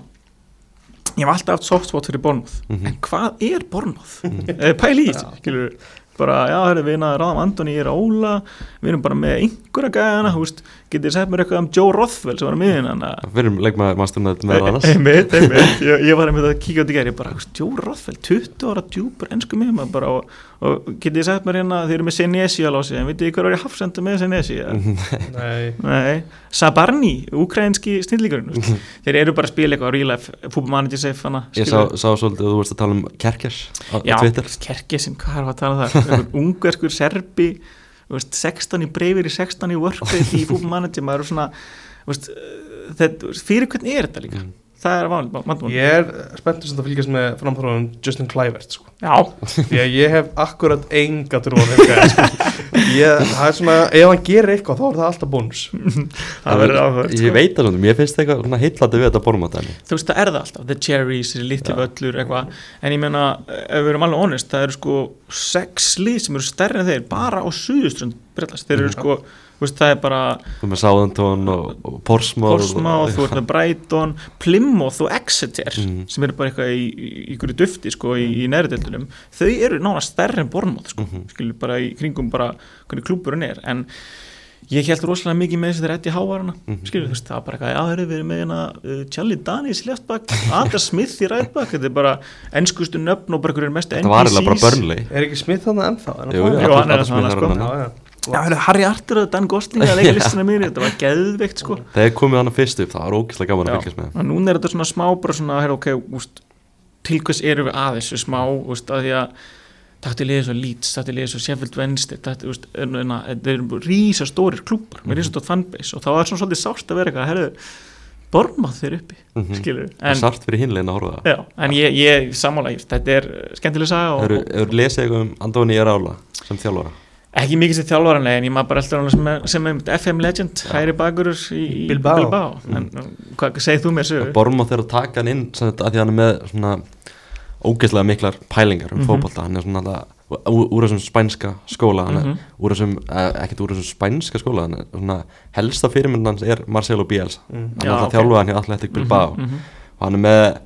ég hef alltaf haft softspot fyrir Bornmoth en hvað er Bornmoth? Mm -hmm. pæli í þessu, skilur bara, já, hörðu, við erum ráðum Antoni, ég er Óla við erum bara með einhverja gæðana þú veist, getið þið sett mér eitthvað um Joe Rothwell sem var að miðin hann að Við erum leikmaður maðurstofnað með annars. einmitt, einmitt, ég, ég var einmitt að kíka út í gæri bara, Joe Rothwell, 20 ára djúpur ennsku miðum bara og, og getið þið sagt mér hérna þið eru með Senesi að lási en vitið þið hver var ég hafsenda með Senesi Nei. Nei, Sabarni ukrainski snillíkurinn mm þeir eru bara að spila eitthvað real life fútbolmanager safe hana Ég sá, sá svolítið að þú vorst að tala um Kerkers á, á já, Twitter. Kerkesin, hvað er það að tala um það veist, 16 í breyfir í 16 í workrate í fútbolmanager maður er svona veist, þetta, fyrir hvernig er þetta líka það er vanlega vandamál Ég er spenntur sem það fylgjast með framþróðum Justin Clivert sko. já, Því að ég hef akkurat enga trú á þeim gæja, sko. ég, Það er svona, ef hann gerir eitthvað þá er það alltaf bónus. Það verður áhverð Ég veit það svona, mér finnst eitthvað svona heitlandi við þetta bormáttæmi þú veist það er það alltaf, the cherries, litli völlur eitthvað, en ég meina ef við erum alveg honest, það eru sko sex lið sem eru stærri en þeir, bara á suðuströnd brellast, þeir eru sko þú veist, það er bara Þú með Sáðantón og, og Portsmouth, þú ert með Brighton Plymouth og Exeter Mhm. sem eru bara eitthvað í, í, í ykkur dufti sko, í, í næriðeldunum, þau eru nána stærri en Bournemouth, sko, Mhm. skilur bara í kringum bara hvernig klúburinn er en ég held rosalega mikið með þessi þeir rétti hávarana Mhm. skilur þú veist, það var bara eitthvað, já, þeir eru verið með hérna uh, Charlie Danis í leftback, Ada Smith í rightback, þetta er bara ennskustu nöfn og bara hverju mestu Þetta var eiginlega bara börnlei Er ekki smitt þannig ennþá? Er hann Jú, það? jú, Jú, hann er það, smiðar sko. Já, hérna, Harry Arthur og Dan Gosling að leika listina mér, þetta var geðveikt sko. Þegar komið hann fyrst upp, það var ógeðslega gaman að Já, fylgjast með og núna er þetta svona smá bara svona, her, ok, úst, til hvers eru við að þessu smá, úst, að því að takti liðið svo Leeds, takti liðið svo Sheffield Wednesday, úst, en, en, þetta eru rísa stórir klúpar, með rísa stórt fanbase og þá er svona svolítið sárt að vera eitthvað, herðu bormað þeir uppi, Mhm. skilur Það er en, sart fyrir hinlegin að horfa það. Já, en ég, ég sammála, ég- þetta er skemmtileg saga og, Hefur lesið eitthvað um Andóni Rála sem þjálfara ekki mikið sem þjálfaranlega en ég maður bara alltaf sem, sem er FM legend, hæri bakurur í, í Bilbao. Bilbao. En, hvað segir þú mér sögur? Bormóð þegar að taka hann inn að því hann er með svona ógeðslega miklar pælingar um Mhm. fótbolta hann er svona alltaf úr, þessum spænska skóla hann er Mhm. úr þessum, eh, ekkert úr þessum spænska skóla hann er svona helsta fyrirmynd hans er Marcelo Bielsa Mm. hann er alltaf ok. þjálfað hann hjá Athletic Bilbao Mhm, mhm, og hann er með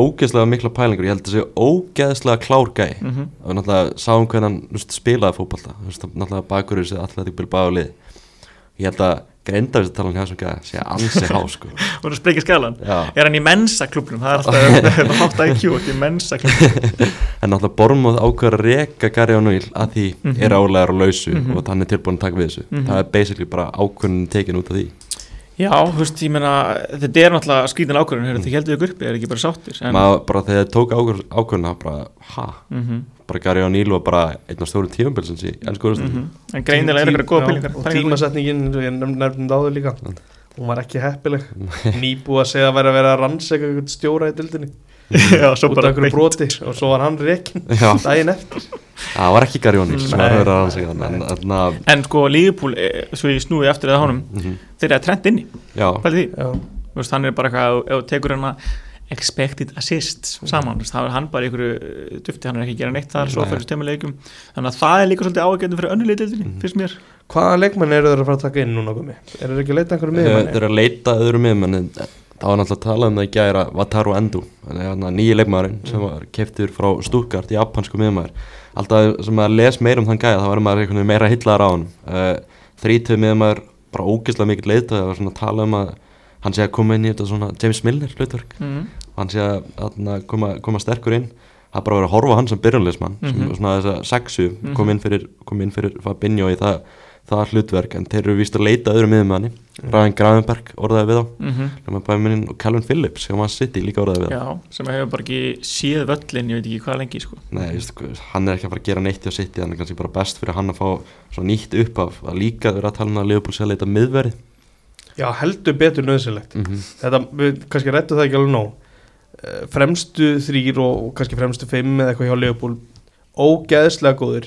ógeðslega mikla pælingar ég held að þessi ógeðslega klár gæ mhm. og náttúrulega sáum hvernig hann þú veist, spilaði fótbolta þú veist, náttúrulega bakur þessi Athletic Bilbao lið ég held að greindavísatalan hjá þessum gæ sé ansi há sko Þú erum að sprengja skalan Já. Er hann í mensa klubnum? Það er alltaf hátt IQ í mensa klubnum en náttúrulega Bormóð ákveður að reka Gary O'Neill að því Mhm. er álegar og lausu Mhm. og hann er tilbúin að taka við þessu Mhm. það er basically bara ákveðin tekin út af því Já, þú veist, ég meina Þetta er náttúrulega skrítin ákvörðun Hefur þið heldur ykkur uppi, er ekki bara sáttir? En, maður bara þegar þeir tók ákveðina bara, ha, mm bara Gary O'Neill var bara einn af stórum tífumbilsins í ennsku úrstöldum Mhm. en greinilega er ykkur góða Já, pælingar Og tímasetningin, ég nefndi á þau líka Hún var ekki heppileg. Nýbúið að segja að vera að vera að rannseka eitthvað stjóra í dildinni Já, svo Út af bara einhverju broti Og svo var hann reikin Já, daginn eftir. Það var ekki að að hann en þarna, En sko, Liverpool, eh, svo ég snúi eftir það honum mhm, Þeir eru að trend inni, já, pælið því. Já, Þú veist, hann er bara eitthvað, ef þú tekur hann expected assists saman, þú veist, þá er hann bara í einhverju eh, dufti, hann er ekki að gera neitt þar, svo fyrir stemmuleikum þannig að það er líka svolítið ágættum fyrir önnu leitildinni, Mhm. finnst mér. Hvaða leikmenn eru þeir að fara að taka inn núna? Er þeir ekki að leita einhverju þeir miðmanni? eru að leita en það var náttúrulega að tala um það í gæra Wataru Endo, nýji leikmaðurinn sem var keftur frá Stuttgart japansku miðmaður, alltaf sem að les meira um þann gæja þá var maður meira hillaðar á hann uh, þrítuð miðmaður, bara ógeðslega mikið leita það var svona að tala um að hann sé að koma inn í þetta svona James Milner hlutverk mm. og hann sé að, koma, koma sterkur inn það bara vera að horfa hann sem byrjunleismann mm. -hmm. svona þess að sexu kom Mhm. inn fyrir, kom inn fyrir Fabinho í það, það hlutverk en þeir eru víst að leita að öðrum miðumanni mm. Ræðan Gravenberg orðaði við á Mm Bæminin og Calvin Phillips sem hann sitt í líka orðaði við á Já, sem hefur bara ekki séð völlin, ég veit ekki hvað lengi sko. Nei, veist, hann er ekki að fara að gera neitt hjá sitt hann er kannski bara best fyrir hann að fá nýtt upp af. Að líka vera að tala um að Leopold sé að leita miðverði. Já, heldur betur nöðsilegt mm -hmm. Þetta, við kannski rættu það ekki alveg nóg. Eh, Fremstu þrýr og, og kannski fremstu fimm eða eitthvað hjá Leopold Ógeðslega góður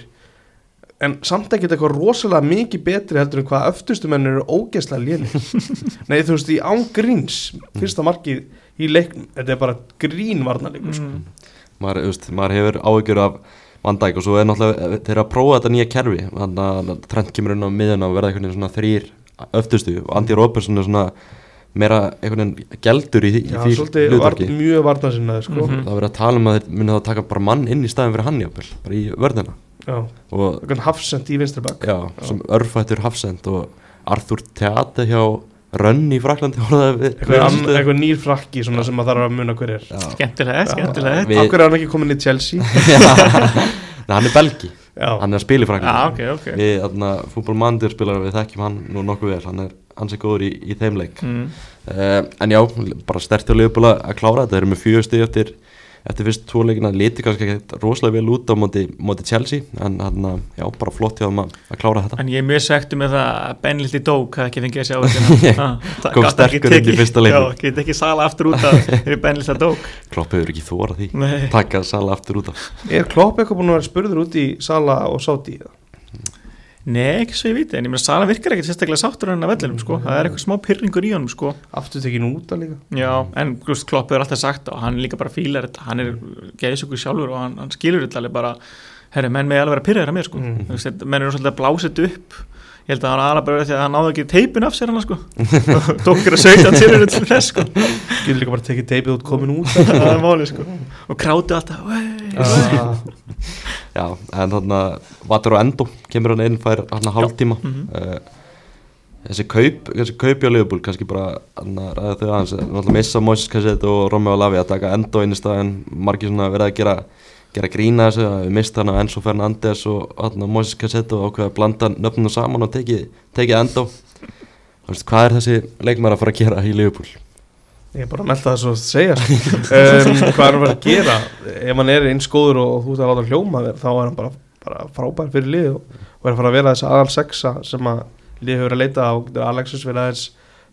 En samt ekkert eitthvað rosalega mikið betri heldur en hvað öftustu menn eru ógeðslega lélir Nei, þú veist, í ángríns Fyrsta markið í leiknum Þetta er bara grínvarnarleikur sko. mm. maður, þú veist, maður hefur áhyggjur af Van Dijk og svo er náttúrulega þeir eru að prófa þetta nýja kerfi þannig að Trent kemur inn á miðuna og verða einhvern veginn svona þrýr öftustu og Andy Robertson er svona meira einhvern veginn geldur í, í Já, því svolítið var, hlutverki mjög varnarsinnaði sko. Mhm. það verður að tala um að þeir muni þá taka bara mann inn í staðin fyrir hann jafnvel, bara í vörðina hafsend í vinstri bak já, sem örfættur hafsend og Arthur Theate hjá Rönn í Fraklandi Eitthvað, nýr frakki svona sem maður þarf að muna hver er. Skemmtilega, skemmtilega Við- Akkur er hann ekki komin í Chelsea? Nei, hann er belgi, Já, hann er að spila í Fraklandi Já, ok, ok. Við fútbolmandir spilar við þekkjum hann nú nokkuð vel, hann er hans er góður í, í þeim leik. Mm. uh, en já, bara sterti á liðbúla að klára. Þetta, þeir eru með fjögur stig eftir eftir fyrst tvo leikina, liti kannski ekki rosalega vel út á móti, móti Chelsea en hann, já, bara flott hjá þeim að, að klára þetta. En ég er mjög svektu með það að Ben Lilli Dók hafði ekki fengið að sjá þetta. Kom sterkur inn í fyrsta leiknum. Já, get ekki sala aftur út af Ben Lilli Dók Klopp hefur ekki þóra því. Nei, taka sala aftur út af. Er Klopp eitthvað búin að vera spurður út í Sala og Sáti Nei ekki svo ég viti En ég meina Sala virkar ekkert sérstaklega sáttur hann af vellinum sko. Það er eitthvað smá pyrringur í honum sko. Aftur tekin út að líka Já, en Glust Klopp hefur alltaf sagt og hann líka bara fílar þetta, hann er geðsökur sjálfur og hann, hann skilur þetta alveg bara herri, menn með alveg vera pyrraður að mér sko Mm. Þetta- menn eru svolítið að blása þetta upp ég held að hann aðra bara því að hann náði ekki teipin af sér hann sko. Og tók ekki að sögja til þetta til þess sko. Getur líka bara tekið teipið út komin út. Það er máli sko. Og kráti alltaf "Wey, wey." Ah, já, en þannig að Vatur og Endo kemur hann inn, fær hann að hálftíma Mhm. uh, þessi kaup þessi kaup hjá Liverpool, kannski bara hann að ræða þau aðeins, náttúrulega missa Moises Cassett og Romeo Lavi að taka Endo inn í staðin margir svona verið að gera gera grína þessu, að við mista hann á Enzo Fernandes og hann að Moises Cassett og ákveða að blanda nöfnum saman og tekið teki veist, hvað er þessi leikmar að fara að gera í Liverpool? Ég er bara að melda það svo að segja. Um, Hvað er hann að vera að gera? Ef hann er eins góður og þú ert að láta hljóma þér þá er hann bara, bara frábær fyrir lið og, og er að fara að vera þess aðal sexa sem að lið hefur að leita á. Alexis verið aðeins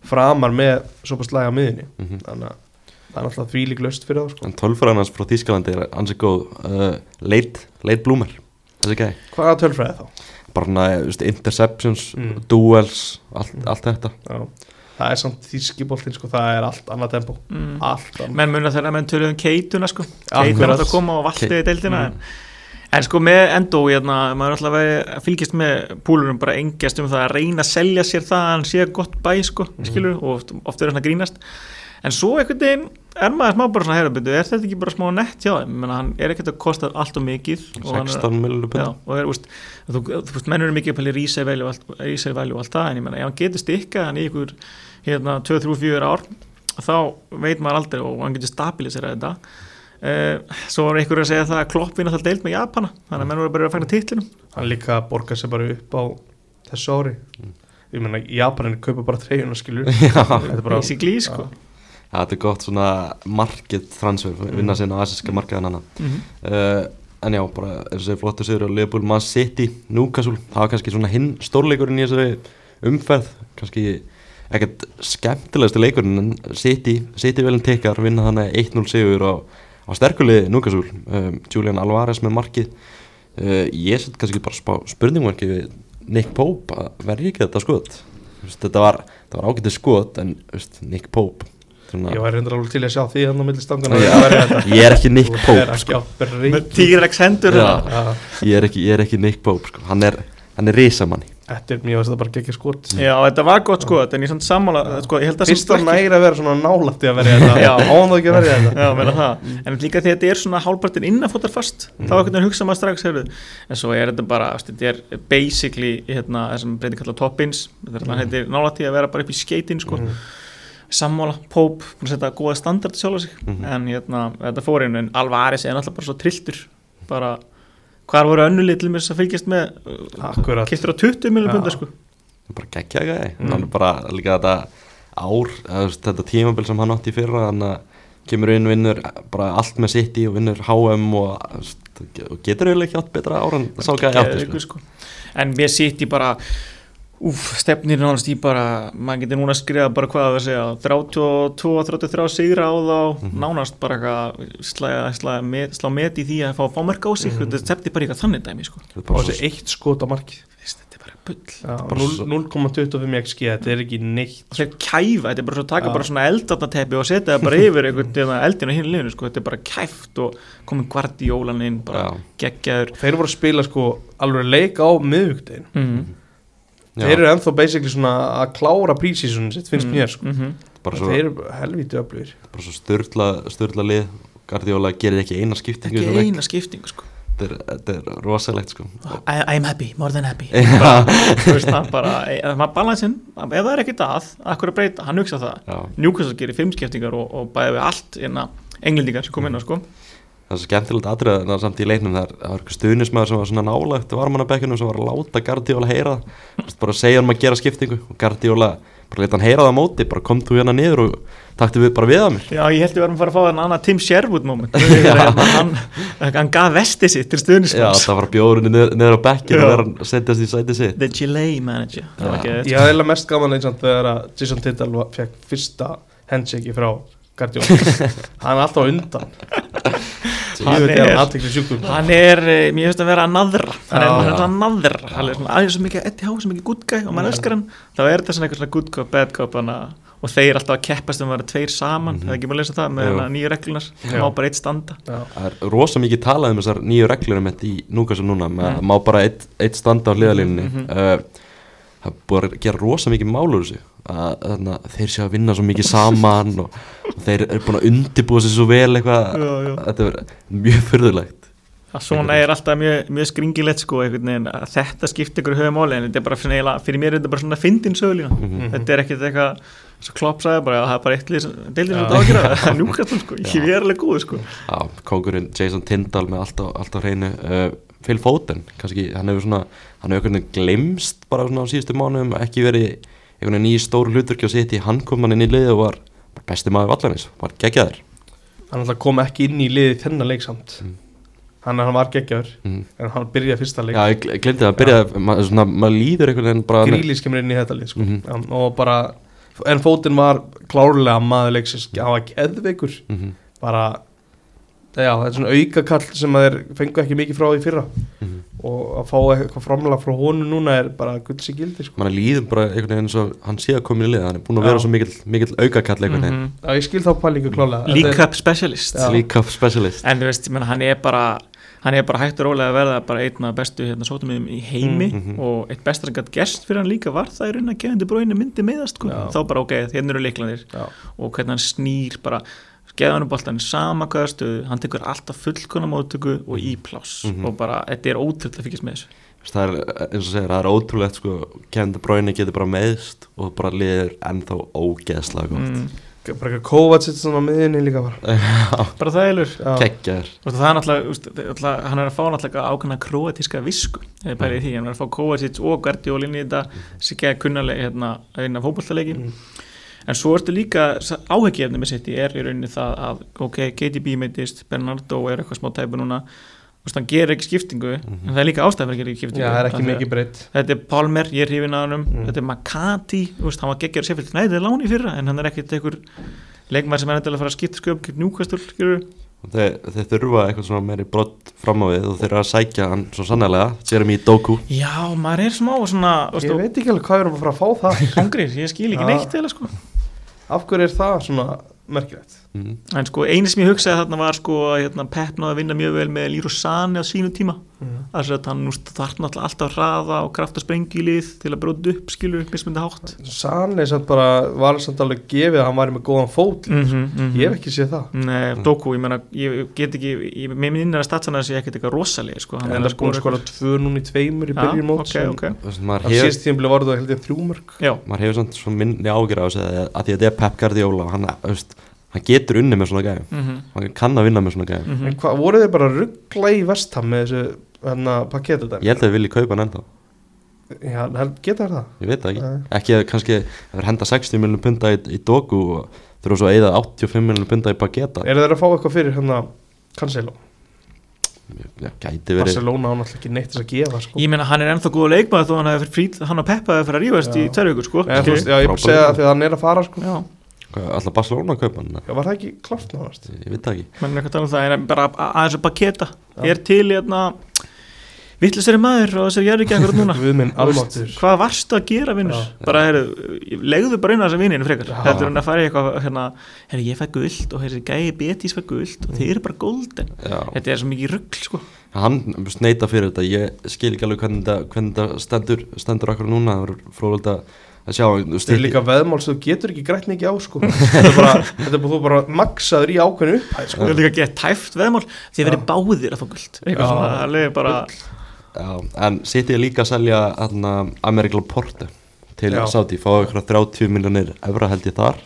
framar með svo bara slæga miðinni Mm þannig að það er alltaf þvílík löst fyrir það sko. En tölfræðan hans frá Þískalandi er ansi góð uh, leit, leit blúmer þessi gæði, Hvað er tölfræði þá? bara svona þú veist, interceptions, Mm. duels allt, allt þetta Já. Það er samt þýskiboltin sko, það er allt annað tempo Mm. Allt annað menn muna þegar menn töluðum keituna sko keituna átt að koma og valtiði deildina Mm. en, en sko með endó hérna, maður er alltaf að að fylgjast með púlurum bara engjast um það að reyna að selja sér það að hann sé gott bæ sko skilur og oft, oft er það svona að grínast en svo einhvern veginn er maður smá bara svona herrabyndu, er þetta ekki bara smá nett hjá þeim? Menn hann er ekkert að kosta allt og mikið og hann er, 16 miljonur já, pund og er, úst, þú, þú veist, menn eru mikið að pæli resale value og allt, resale value og allt það en ég menna, ef hann getur stikkað hann í ykkur hérna 2-3-4 ár þá veit maður aldrei og hann getur stabilisera þetta. Uh, svo var einhver að segja það að kloppin alltaf deilt með Japana þannig að menn voru bara að fæna titlinum. Hann líka borgar sér bara upp á þessu ári. Ég meina, Japanin kaupa bara treyjuna skilur Þetta er bara sko Ja, þetta er gott svona market transfer, vinna sinna á asíska markaðan annan. Mm -hmm. uh, En já, bara eins og segir flottu sigur á Liverpool, Man City, Newcastle. Það var kannski svona hinn stórleikurinn í þessari umferð, kannski ekkert skemmtilegasti leikurinn en City, City velin tekar vinna þannig 1-0 sigur á, á sterkuliði Newcastle, um, Julian Alvarez með markið. Uh, ég set kannski bara spá spurningmarki við Nick Pope að verði ekki þetta skot? Þetta var, var ágætið skot en veist, Nick Pope svona, Ég var reyndar alveg til að sjá því hann á milli stangana. Já, ég er ekki Nick Það er Pope sko. á T-Rex hendur. Já, ég, er ekki, ég er ekki Nick Pope sko. hann er, hann er risamanni. Þetta er mjög, þetta bara geggja skot. Já, þetta var gott sko, en ég samt sammála sko, ég held að Fyrst var næri að vera svona nálætti að verja þetta. Já. Það ekki að verja þetta. Já, meina það, en líka því að þetta er svona hálfpartin innanfótar fast, þá er hvernig hugsa maður strax hefur, en svo er þetta bara þetta er basically, hérna, þessum breyting kallar top-ins, þetta er þetta er nálægt því að vera bara upp í skeitin, sko sammála, Pope, búin að setja góða standard sjálf á sig, Mhm. en hérna þetta fór einu, en Alvarez er náttúrulega bara svo trilltur bara, hvar voru önnulið til mér að fylgjast með kiptur á 20 miljonum Já. pundar, sko bara geggja gæði Mm. hann er bara líka þetta ár þetta tímabil sem hann átti í fyrra hann að kemur inn vinnur bara allt með sitt í og vinnur HM og, veist, og getur eiginlega ekki átt betra ára en sá gæði átti Geðveikur, sko. sko. en mér sitt í bara úf, stefnir nánast í bara maður getur núna að skrifa bara hvað að segja 32-33 sigra á þá Mhm. nánast bara eitthvað slá, slá, met, slá met í því að fá fámerk á sig þetta stefnir bara í eitthvað þannig dæmi sko. Þetta er bara Og svo- þessi eitt skot á markið þetta er bara bull Já, bara svo- 0,25 XG, þetta er ekki neitt og þeir kæfa, þetta er bara svo að taka Já. bara svona eldatapeppi og setja það bara yfir einhvern veginn eldin á hinn liðinu, sko, þetta er bara kæft og komin Guardiolan inn, bara Já. geggjaður Þeir voru að spila sko alveg leik á miðugdegin mm Já, Þeir eru ennþá basically svona að klára prísísunum sitt finnst mér sko -hmm. bara svo, Þeir eru helvítið öflugir bara svo störla, störla lið Guardiola gerir ekki eina skiptingu ekki eina skiptingu sko. þetta er, þetta er rosalegt sko. I, I'm happy, more than happy Já. þú veist það bara, ef maður balansinn ef það er ekkert að, akkur að breyta, hann hugsa það. Newcastle gerir fimm skiptingar og, og bæði við allt innan englendingar sem kom inn á sko það er svo skemmtilegt atrið en samt í leiknum. Það var eitthvað stuðnismæður sem var svona nálægt varmanabekkunum sem var að láta Guardiola heyra bara segja hann að gera skiptingu og Guardiola bara leta hann heyra það á móti bara kom þú hérna niður og takti við bara við að mér. Já, ég held við varum að fara að fá þann annað Tim Sherwood moment. Hann, hann gaf vesti sitt til Já, stuðnismanns það var bjórunni niður, niður á bekkinu Já. verður að setjast í sæti sitt. The Chile manager. Já. Ég hafði eiginlega mest gaman eins og þegar að Jason Tittle var- fekk fyrsta handshake frá Guardiola. Hann er alltaf undan Hann er- er Hann er, eh, mér finnst að vera að naðra. Hann er, er að naðra. Hann er svona aðeins svo mikið Eddie Howe, svo mikið good guy og maður elskar hann. Þá er þetta svona eitthvað svona good cop, bad cop og þeir alltaf að keppast um að vera tveir saman. Mhm. það er ekki maður að lesa það með nýju reglunar Já. má bara eitt standa. Það er rosa mikið talað um þessar nýju reglur um þetta í núkastum núna. Mm. að má bara eitt, standa á hliðalínunni Mhm. uh, það er búið að gera rosa mikið mál úr þessu. Að, þannig að þeir séu að vinna svo mikið saman og, og þeir eru búin að undibúa sér svo vel eitthvað. Þetta er mjög fyrðulegt að svona er alltaf mjög, mjög skringilegt sko, að þetta skiptir ykkur höfum áli en þetta er bara fyrir mér er þetta bara svona fyndin sögulína Mhm. þetta er ekkert eitthvað svo klopp sagði bara að það er bara eitt deildir sem þetta ágjör það er njúkastum sko, ég er alveg góð sko. Já, kókurinn Jason Tindall með allt á hreinu. Uh, Phil Foden, kannski, hann hefur svona hann hefur einhvern veginn glemst bara svona á síðustu mánuðum, ekki verið einhvern veginn í stóru hluturki og sitt í hann kom hann inn í liði og var besti maður vallanis, var geggjaður Hann alltaf kom ekki inn í liði þennan leik samt Mm. Hann, hann var geggjaður mm. En hann byrjaði fyrsta leik Já, ég gl- glemdi það, byrjaði, ma, svona, maður líður einhvern veginn bara Grílis kemur inn í þetta lið sko. Mhm. Já, Og bara En fótinn var klárlega maður leiksins Hann var geðveikur mm -hmm. Bara Já, þetta er svona aukakall sem að þeir fengu ekki mikið frá því fyrra Mhm. og að fá eitthvað framlega frá honum núna er bara gulls í gildi sko. mann líður bara einhvern veginn eins og hann sé að koma í liði, hann er búin að Já. vera svo mikill, mikill aukakall einhvern veginn, Mhm. Já, ég skil þá pælingu klálega League Þetta er- Cup specialist Já. League Cup specialist en þú veist, ég menna, hann er bara hann er bara hægt og rólega að verða bara einn af bestu hérna, sótumíðum í heimi Mhm. og eitt besta sem gætt gerst fyrir hann líka var það að Kevin De Bruyne myndi meðast sko. Þá bara ok, hérna eru leiklandir Já. og hvernig hann snýr bara geða hann boltan í sama hvaða stöðu hann tekur alltaf fullkona móttöku og í pláss. Mhm. og bara, þetta er ótrúlega að fylgjast með þessu. Það er eins og segir, það er ótrúlegt sko, Kevin De Bruyne getur bara meðst og bara liður ennþá ógeðslega gott. Mm, Bara eitthvað Kovacic svona á miðinni líka bara. Bara þægilur Já. keggjar og það er náttúrulega, hann er að fá náttúrulega ákveðna kroatíska visku eða bærið því, hann er að fá Kovacic og Guardiola inn í þetta sem geða kunnalega hérna að vinna fótballtaleiki Mm. En svo ertu líka áheggjefni með sitt er í rauninni það að ok, KDB meitist, Bernardo er eitthvað smá tæpu núna hann gerir ekki skiptingu en það er líka ástæð fyrir að gera ekki skiptingu. Já, það er ekki mikið breytt. Þetta er Palmer, ég er hrifin að hann Mm. þetta er Makati, úst, hann var geggjör sér nei, þetta er láni fyrra, en hann er ekkert einhver leikmæður sem er endilega að fara að skipta sköp skilur þeir, þeir þurfa eitthvað svona meiri brott fram á við og þeir eru að sækja hann svo sannlega Jeremy Doku. Já, maður er smá svona Ég veit ekki alveg hvað við erum að fara að fá það. Hungrir, ég skil ekki neitt eða sko Af hverju er það svona merkilegt? Mm. En sko, eini sem ég hugsaði þarna var sko að hérna, Pep náði að vinna mjög vel með Lýru Sani á sínu tíma. Að þess að hann þarf náttúrulega alltaf hraða og kraft að sprengja í lið til að bróða upp skilur upp mismundi hátt. Sani samt bara var samt alveg gefið að hann væri með góðan fót mm -hmm, ég hef ekki séð það. Nei, Doku, ég meina, ég get ekki ég, með minn innara statsana þess að ég ekkert eitthvað rosalega sko, en það er búin að skora tvö núna í tveimur í maður það hefur, síðast tímabili var það held ég þrjúmörk já, maður hefur svona, minni ágjör á þessu að að því að þetta er Pep Guardiola og hann, veist, hann getur unni með svona gæðum mhm, hann kann að vinna með svona gæðum mhm. En hvað, voru þið bara að ruggla í vestam með þessu hérna pakketu ég held að þið vilji kaupa hann ennþá. Já, geta það? Ég veit það ekki, Nei. ekki að kannski þeir henda 60 miljonum punta í, í doku og þurfa svo að eyða 85 miljonum punta í Bageta eru þeir að fá eitthvað fyrir hérna Cancelo, já, gæti verið. Barcelona á náttúrulega ekki neitt þess að gefa sko. Ég meina, hann er ennþá góða leikmaður þó hann hefur frýtt, hann og Peppa hefur fyrir að rífast í Já. tverju ykkur, sko. Já, ég bara Frábær segja það því að hann er að fara sko. Já, alltaf Barcelona að kaupa hann? Já, var það ekki klárt náðast ég veit það ekki. Menn er eitthvað að tala um það en bara að- aðeins að paketa er til hérna vittlisari maður og þessari gerði ekki akkurat núna? Við minn almáttur hvað varstu að gera vinnur bara heru, legðu bara inn á þessa vinninu frekar. Þetta er hann að fara í eitthvað hérna, heru, ég fæ guld og þessi gæi Betis fæ guld og þeir eru bara golden. Já. þetta er svo mikið rugg sko. Hann sneita fyrir þetta. Ég skil ekki alveg hvernig þetta, stendur, stendur akkur núna. Það verður fróðvöld að sjá þetta er líka veðmál sem þú getur ekki grætt mikið á sko. þetta er bara, þetta er bara, þú bara maksaður í ákveðinu upphæð sko. það er líka gett tæft veðmál því að verið báðir að fá guld. Svona alveg bara já, en sitt ég líka að selja hérna, Amerikla Porte til. Saudi, fá ykkur 30 miljonir evra held ég þar.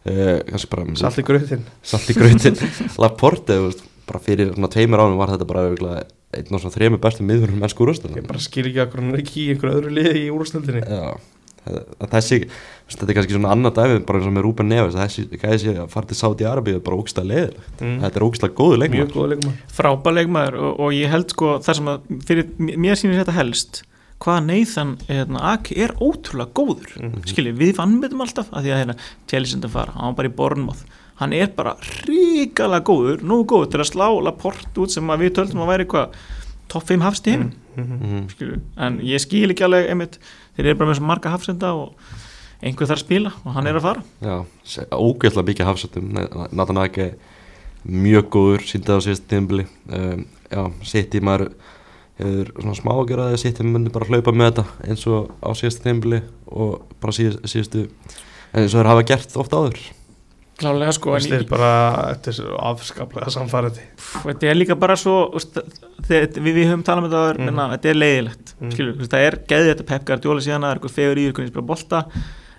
Uh, kannski bara salt í gröðin salt í grautin Laporte, þú veist, bara fyrir svona tveimur ánum var þetta bara örugglega einn og svona þremur bestu miðurum mennsku úrstæðan ég bara skil ekki að hann er ekki í einhverju öðru liði í úrstöldinni Já, það- þessi þetta er kannski svona annað dæmi bara eins og með Rúben Neves þessi gæði sér að fara til Saudi Arabi er bara ógstað leiðilegt mm. þetta er ógstað góðu leikum frábær leikmaður og, og ég held sko þar sem að fyrir mér sýnir þetta helst hvað Nathan hérna, Aki er ótrúlega góður Mhm. skilji, við vannmetum alltaf að því að hérna, Chelsea að fara, hann var bara í Bournemouth hann er bara ríkala góður nú góður til að slá Laporte út sem við töldum að væri hvað topp 5 hafst í heim, mm. skilju en ég skil ekki alveg einmitt þeir eru bara með svo marga hafsenda og einhver þarf að spila og hann er að fara. Já, ógæðslega mikið hafsöndum Nathan Ake mjög góður síndað á síðast tíðanbili um, Já, í maður hefur svona smá að gera það í myndi bara hlaupa með þetta eins og á síðast tíðanbili og bara síðast, síðastu en eins og þeir hafa gert ofta áður klálega sko en þetta er bara afskaplega samfærandi pff, þetta er líka bara svo við, við höfum talað með það Mhm. mm. þetta er leiðilegt, skilju úst, það er geðið þetta Pep Guardiola síðan það er eitthvað fegur í ykkur spila bolta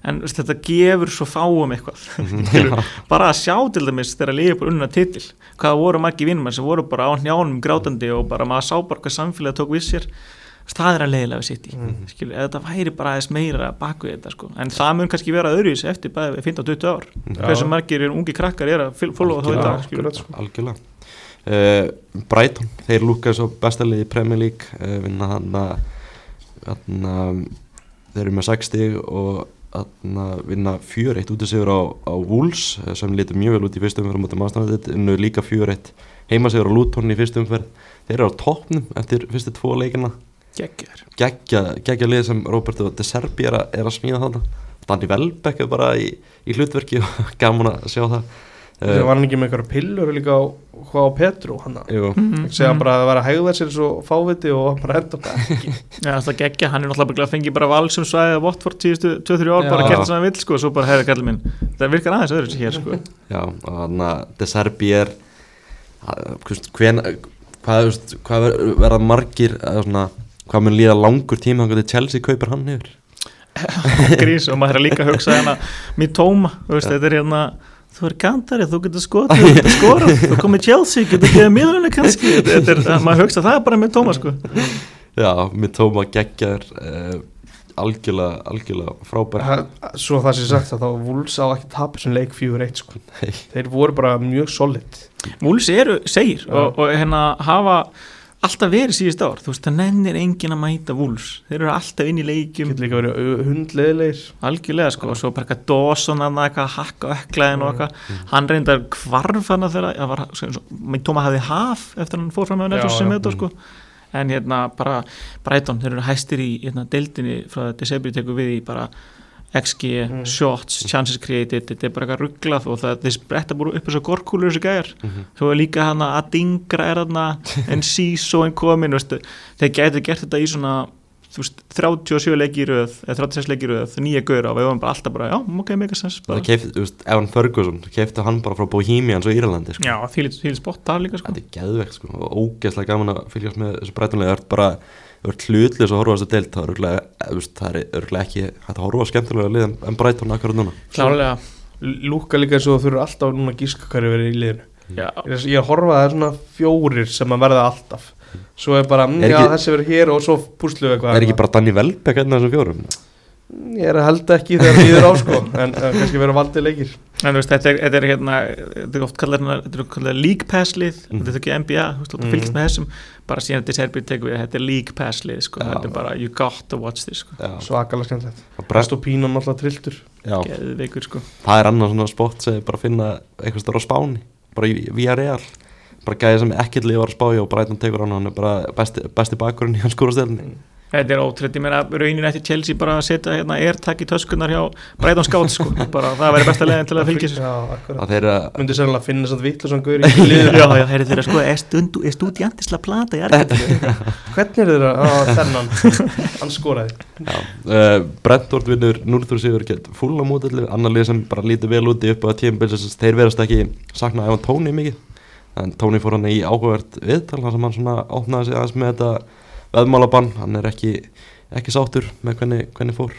en þetta gefur svo fáum eitthvað Skilurðu? bara að sjá til dæmis þegar liðið bara unnuna titil hvað voru margi vinnum sem voru bara á njánum grátandi og bara maður sá bara hvað samfélagi tók við sér Úst, það að leiðilega við sitt í Mhm. skilju, eða þetta væri bara aðeins meira baku þetta sko. en það mun kannski vera öðruvísi eftir bæði við 15-20 ár Já. hversu margir er ungi krakkar er að fólóða þá í Algjörlega. dag skilju. Akkurat, sko. algjörlega uh, Brighton, þeir lúka svo bestalið í Premier League uh, vinna hann að þeir eru með 6 stig og hana, vinna 4-1 út í sigur á, á Wolves eh, sem lítur mjög vel út í fyrstu umferð mútið maðurstæðið, unnu líka 4-1 heima sigur á Luton í fyrstu umferð þeir eru á toppnum eftir fyrstu tvo leikina. Geggja, geggja lið sem Roberto De Serbi er, að- er að smíða þarna. Danny Welbeck er bara í, í hlutverki og gaman að sjá það. Þegar var hann ekki með einhverja pillur líka á, hvað á Petru hann ekki segja mhm. bara að vera að hegða sér svo fáviti og bara enda Já, það geggja, hann er náttúrulega að fengi bara val sem svæðið að Watford síðustu 2-3 ár Já. bara það sem hann vill sko, svo bara herri kallið minn það virkar aðeins öðru sér hér sko. Já, og þannig að De Serbi er hven, hvað, hvað ver- verða margir svona, hvað mun líða langur tíma þannig að Chelsea kaupir hann yfir grís og maður er líka að hugsa hérna mér tóma, þú veist, þetta er hérna þú er kantari, þú getur skotið, þú getur skorað þú komið Chelsea, getur geðið miðlunni kannski, þetta er, maður hugsa það er bara með tóma sko. Já, með tóma geggjar uh, algjörlega, algjörlega frábær. Ha- svo það sé sagt að þá Wolves á ekki tapir sem leik 4-1 sko. Nei. þeir voru bara mjög solid. Múlis eru segir og, og hérna hafa alltaf verið síðust ár, þú veist, það nennir engin að mæta Wolves, þeir eru alltaf inn í leikjum. Getur líka verið hundleðilegir algjörlega sko, og svo bara eitthvað Dawson hann eitthvað að hakka ökklaðin og eitthvað. Hann reyndar kvarf hann að þeirra Tóma hafði haf eftir hann fór fram með Nelson sem þetta sko. En hérna bara Brighton, þeir eru hæstir í hérna, deildinni frá að Desebri tekur við í bara XG, Mm. shots, chances created þetta er bara eitthvað rugglað og það þeir spretta bara upp þessu gorkúlur þessu gæjar Mhm. svo er líka hana að dingra er hana en sísó en komin þeir gætu gert þetta í svona þú veist, 37 leiki í röð eða 36 leiki í röð, nýja gauðra og við varum bara alltaf bara, já, ok, mega sens bara. Það keift, þú veist, Evan Ferguson keifti hann bara frá Bohemians og Írlandi sko. já, því spott þar líka sko. Þetta er geðvegt sko og ógeðslega gaman að fylgjast með þessu breytunlega Það er bara, er hlutlis að horfa á þessu deilt það er er örgulega ekki hægt að horfa á skemmtilega lið en, en Brighton akkurat núna. Klálega, lúka líka eins og þú þurfur alltaf núna að gíska hverju verið í liðinu. Já, ég er- ég er að horfa að það er svona fjórir sem að verða alltaf. Svo er bara, mm, Er já ekki- þessi verður hér og svo púslu við eitthvað er ekki bara Danny Welbeck hérna þessum fjórum? Ég er að held ekki þegar það líður á sko. En kannski verður valdið leikir en þú veist, þetta er, þetta er hérna þetta er oft kallað, hérna- er kallað league pass lið. Mhm. þetta er ekki NBA, þú veist, þú Mhm. fylgst með þessum. Bara síðan þetta er serbið tegur við, þetta er league pass lið sko, þetta er bara, you got to watch this sko, Já, svakalega skemmtilegt. Og Brest og Pínan alltaf trilltur. Já, geðveikur sko. Það er annað svona spott sem bara að finna eitthvað stóra á Spáni bara í Via Real bara gæði sem ekkert lið var að spája og Brighton tekur hann hann er bara besti, besti bakurinn í hans skúrastelni Þetta er ótrútt, ég meina raunin eftir Chelsea bara að setja hérna airtag í töskunar hjá Brighton Scouts sko, bara það væri besta leginn til að fylgja sér já, akkurat. Að þeir eru að sérlega finna svona vittlu svona gaur í liður Já, já, þeir eru sko, er, stundu, er stúdiantisla plata í Argentínu? Hvernig er þeirra? Á þennan. Hann skoraði. Já, uh, Brentford vinnur 0-3 sigur gett full á mótillu, annar lið sem bara lítur vel úti upp á að þeir verðast ekki sakna Evan Tóni mikið. En Tóni fór hann í áhugavert viðtal þar sem hann svona opnaði sig aðeins með þetta veðmálabann, hann er ekki ekki sáttur með hvernig, hvernig fór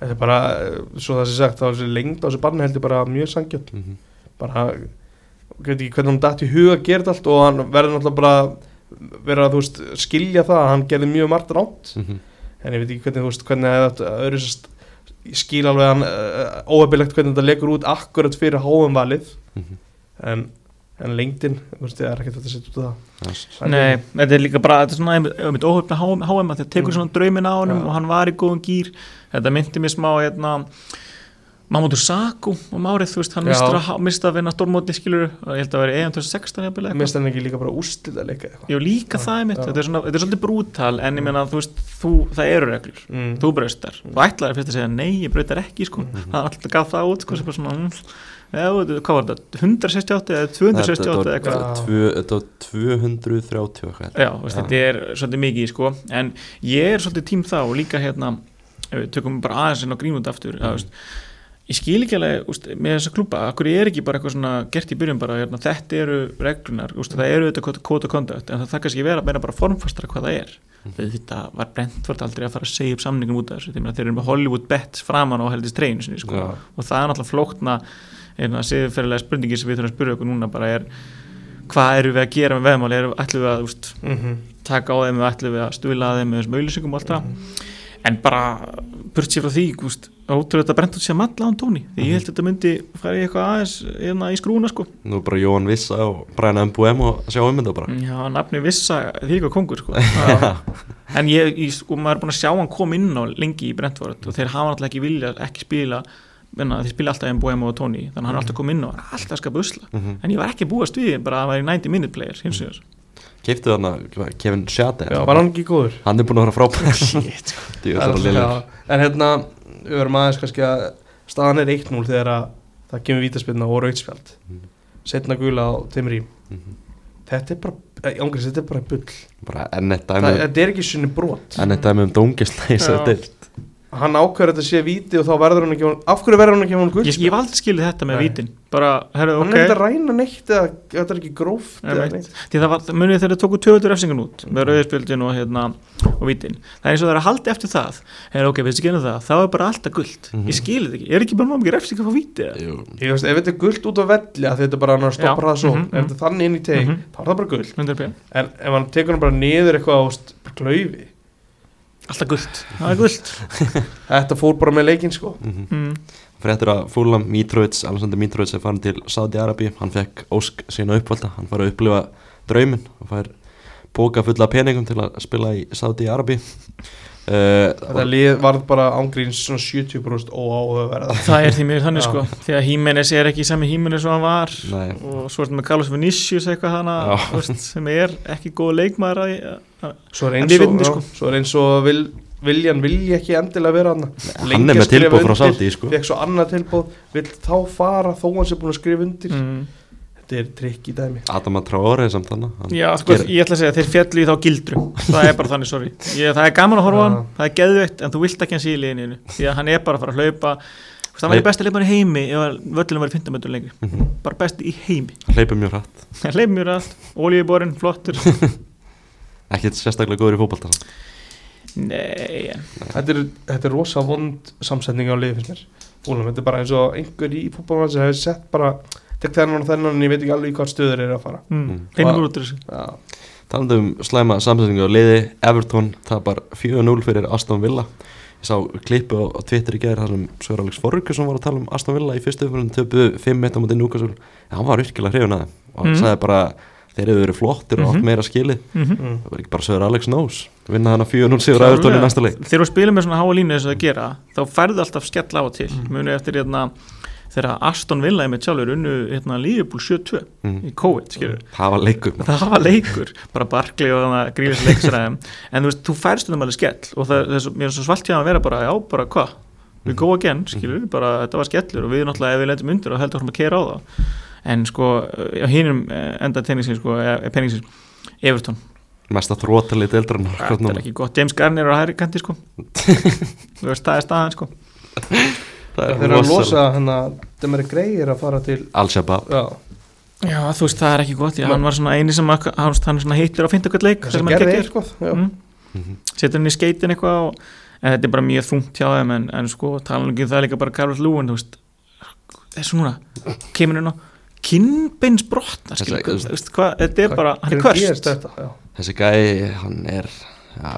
þetta er bara, eh, svo það sé sagt þá er þessi lengd á þessu barni heldur bara mjög sangjött mm -hmm. bara, veit ekki hvernig hann datt í huga þetta allt og hann verður náttúrulega bara vera að þú veist skilja það að hann gerði mjög margt rátt Mm -hmm. en ég veit ekki hvernig þú veist hvernig þetta öðru sérst ég skil alveg hann uh, óhefilegt hvernig þetta legur út akkurat fyrir háum valið Mhm. en, en lengdin, þú veist, það er ekkert hægt að setja út af það. Nei, ekki- þetta er líka bara, þetta er svona einmitt óhöfna HM að þetta tekur Mm. svona draumin á honum Já. og hann var í góðum gýr þetta myndi mér smá hérna Mamadou Saku um árið, þú veist, hann Já. mistur að, vinna stórmóti skilur, og ég held að vera EM 2016 jafnvel eitthvað. Mér stæðan ekki líka bara úrslit að leika eitthvað? Jú, líka Já, það er mitt, þetta er, svona, þetta er svolítið brútal en ég meina, þú veist, þú, það eru reglur. Mm. þú braustar, þú ætlaði fyrst að segja nei, ég brautar ekki, sko, Mhm. það er alltaf gaf það út, sko, sem bara svona mm, þetta- hvað var þetta, 168 eða 268 eða eitthvað Þetta var 230 eitthvað Já, veist, þetta er svolítið mikið sko. en ég er svolítið tím það og líka hérna, við tökum bara aðeins inn á grínund aftur, mm. veist, ég skil ekki alveg með þessa klúpa, akkur er ekki bara eitthvað svona gert í byrjun bara, hérna, þetta eru reglunar, úst, það eru þetta kóta kontakt en það það kannski vera meira bara formfastra hvað það er þetta var Brentford aldrei að fara að segja upp samningum út af þessu, að þeir eru með Hollywood bets framan á heldist sinni sko. Og það er náttúrulega flókna eina siðferðilega spurningi sem við þurfum að spyrja okkur núna bara er hvað eru við að gera með veðmáli, erum við að úst, Mm taka á þeim ætlum við að stuðla að þeim með þessum auðlýsingum og allt það? En bara burt sér frá því úst, ótrúlega þetta brent út sér matla án tóni. Því ég held að þetta myndi fara í eitthvað aðeins hérna í skrúna sko. Nú bara Jóhann Vissa og Brian M.B.M. og sjá um þetta bara. Já, nafni vissa því eitthvað kongur sko. En ég, ég sko, maður er búin að sjá hann koma inn á lengi í Brentford og þeir hafa náttúrulega ekki vilja ekki spila menna, þeir spila alltaf M.B.M. og Tony þannig að hann er alltaf komið inn og alltaf að skapa usla. Mm en ég var ekki búast við bara að það væri 90 minute player hins vegar. Keiftu þarna Kevin Shade Já, var hann ekki góður? Hann er búin að vera frábæð Shit, er En hérna, við verum aðeins kannski að staðan er 1-0 þegar að það kemur vítaspilna og rautspjald Mhm. setna gula á Timri Mhm. Þetta er bara, ángriðs, þetta er bara bull. Bara Það, dæmi Þetta er ekki svona brot. Enn eitt dæmi um dóngisla í þessu Já. deild Hann ákveður þetta sé víti og þá verður hann ekki Af hverju verður hann ekki hann ég, ég hef aldrei skilið þetta með Nei. vítin. Bara, herru, Hann ok. er ekki að ræna neitt eða þetta er ekki gróft Nei, eða veit. neitt. Því það var, munið þegar þau tóku töður refsingun út með rauðspjöldin og, hérna, og vítin. Það er eins og það er að haldi eftir það. Er ok, við gerum það, þá er bara alltaf guld Mhm. ég skilið þetta ekki, er ekki bara námið refsing að fá víti eða? Jú, Ég veist, ef þetta er gullt út á velli að þetta bara hann að stoppa Já, það svo. Mhm, ef þetta er þannig inn í teg, Mhm. þá er það bara gullt 100%. en ef hann tekur hann bara niður eitthvað á klaufi alltaf er guld þetta fór bara með leikinn sko. Mhm. Mm. Fréttur að Fúlam Mitrovic, Alexander Mitrovic er farin til Saudi-Arabi, hann fekk ósk sína uppvalda, hann fær að upplifa drauminn, hann fær póka fulla peningum til að spila í Saudi-Arabi þetta lið varð bara ángríns svona 70% óáhugaverða það. Er því mér þannig sko. Því að Hímenes er ekki sami Hímenes og hann var. Nei, og svo er þetta með Carlos Vinicius eitthvað hana, veist, sem er ekki góð leikmaður að, að, svo er eins og, já, sko. svo er eins og vil viljan vilja ekki endilega vera hann hann er með tilbúð frá Sáti sko. fekk svo annað tilbúð, vill þá fara þó hann sé búin að skrifa undir. Mm. Þetta er trikk í dæmi. Adam að trára samt þannig Já, sko, ég ætla að segja þeir fjallu í þá gildru. Það er bara þannig, sorry. Ég, það er gaman að horfa á hann, það er geðveitt en þú vilt ekki hann sé í liðinu því að hann er bara að fara að hlaupa. Þú veist, hann var Hleyp- í heimi ef völlunum var í 15 metur lengri. Mhm. bara besti í heimi. Hann hleypur mjög hratt. Hann leif mjög allt, ólíuborinn, flottur. Ekkert sérstaklega góður í fótbolta samt. Nei, en þetta er, þetta er rosa vond samsetning á liði finnst mér. Úlum, þetta er bara eins og einhver í fútbolmann sem hefur sett bara tek þennan og þennan en ég veit ekki alveg hvað stöður er að fara mm. Mm. út úr þessu Já, talandi um slæma samsetningu á liði Everton tapar 4-0 fyrir Aston Villa ég sá klippu á, á Twitter í gerð þar sem Sör Alex Forrugusson var að tala um Aston Villa í fyrstu umfyrir töpuðu 5-1 á móti Newcastle en hann var virkilega hrifun að þeim og hann Mhm. sagði bara þeir eru verið flottir og átt Mhm. meira skilið mm mm. það var ekki bara Sör Alex Nós vinna hann að 4-0 sigur að Everton í næsta leik þegar þú spilur með svona háa línu eins og það gera þá færðu alltaf skell á og til Mm. munu eftir hérna þegar Aston Villa með sjálfur unnu hérna Liverpool 7-2 mm. í COVID, skilur það var leikum það var leikur, bara Barkley og grífis leiksræðum, en þú veist, þú færst um alveg skell og það, það er svo, mér er svo svalt hjá að vera bara, já, bara hvað, we go again skilur, bara, þetta var skellur og við náttúrulega ef við lendum undir og heldur að keira á það en sko, á hinum enda tenningsins, sko, eða penningsins Everton, mest að þróta litið eldra þetta er ekki gott. James Garner á hæri kanti, sko. Þú veist, það er staðan, sko það eru að losa hann að þeim er greið að fara til Al-Shabaab já, já, þú veist, það er ekki gott, já, hann var svona eini sem að, hann, heitir á fynda leik það sem hann eitthvað já. Mm. Mhm. setur hann í skeitin eitthvað og en þetta er bara mjög þungt hjá þeim en, en sko tala um það er líka bara Carlos Lúin þú veist, þessu núna kemur hann á kinnbeins brotna Þessi- skilur, þú veist, hvað, þetta er bara, hann er já. þessi gæi, hann er ja,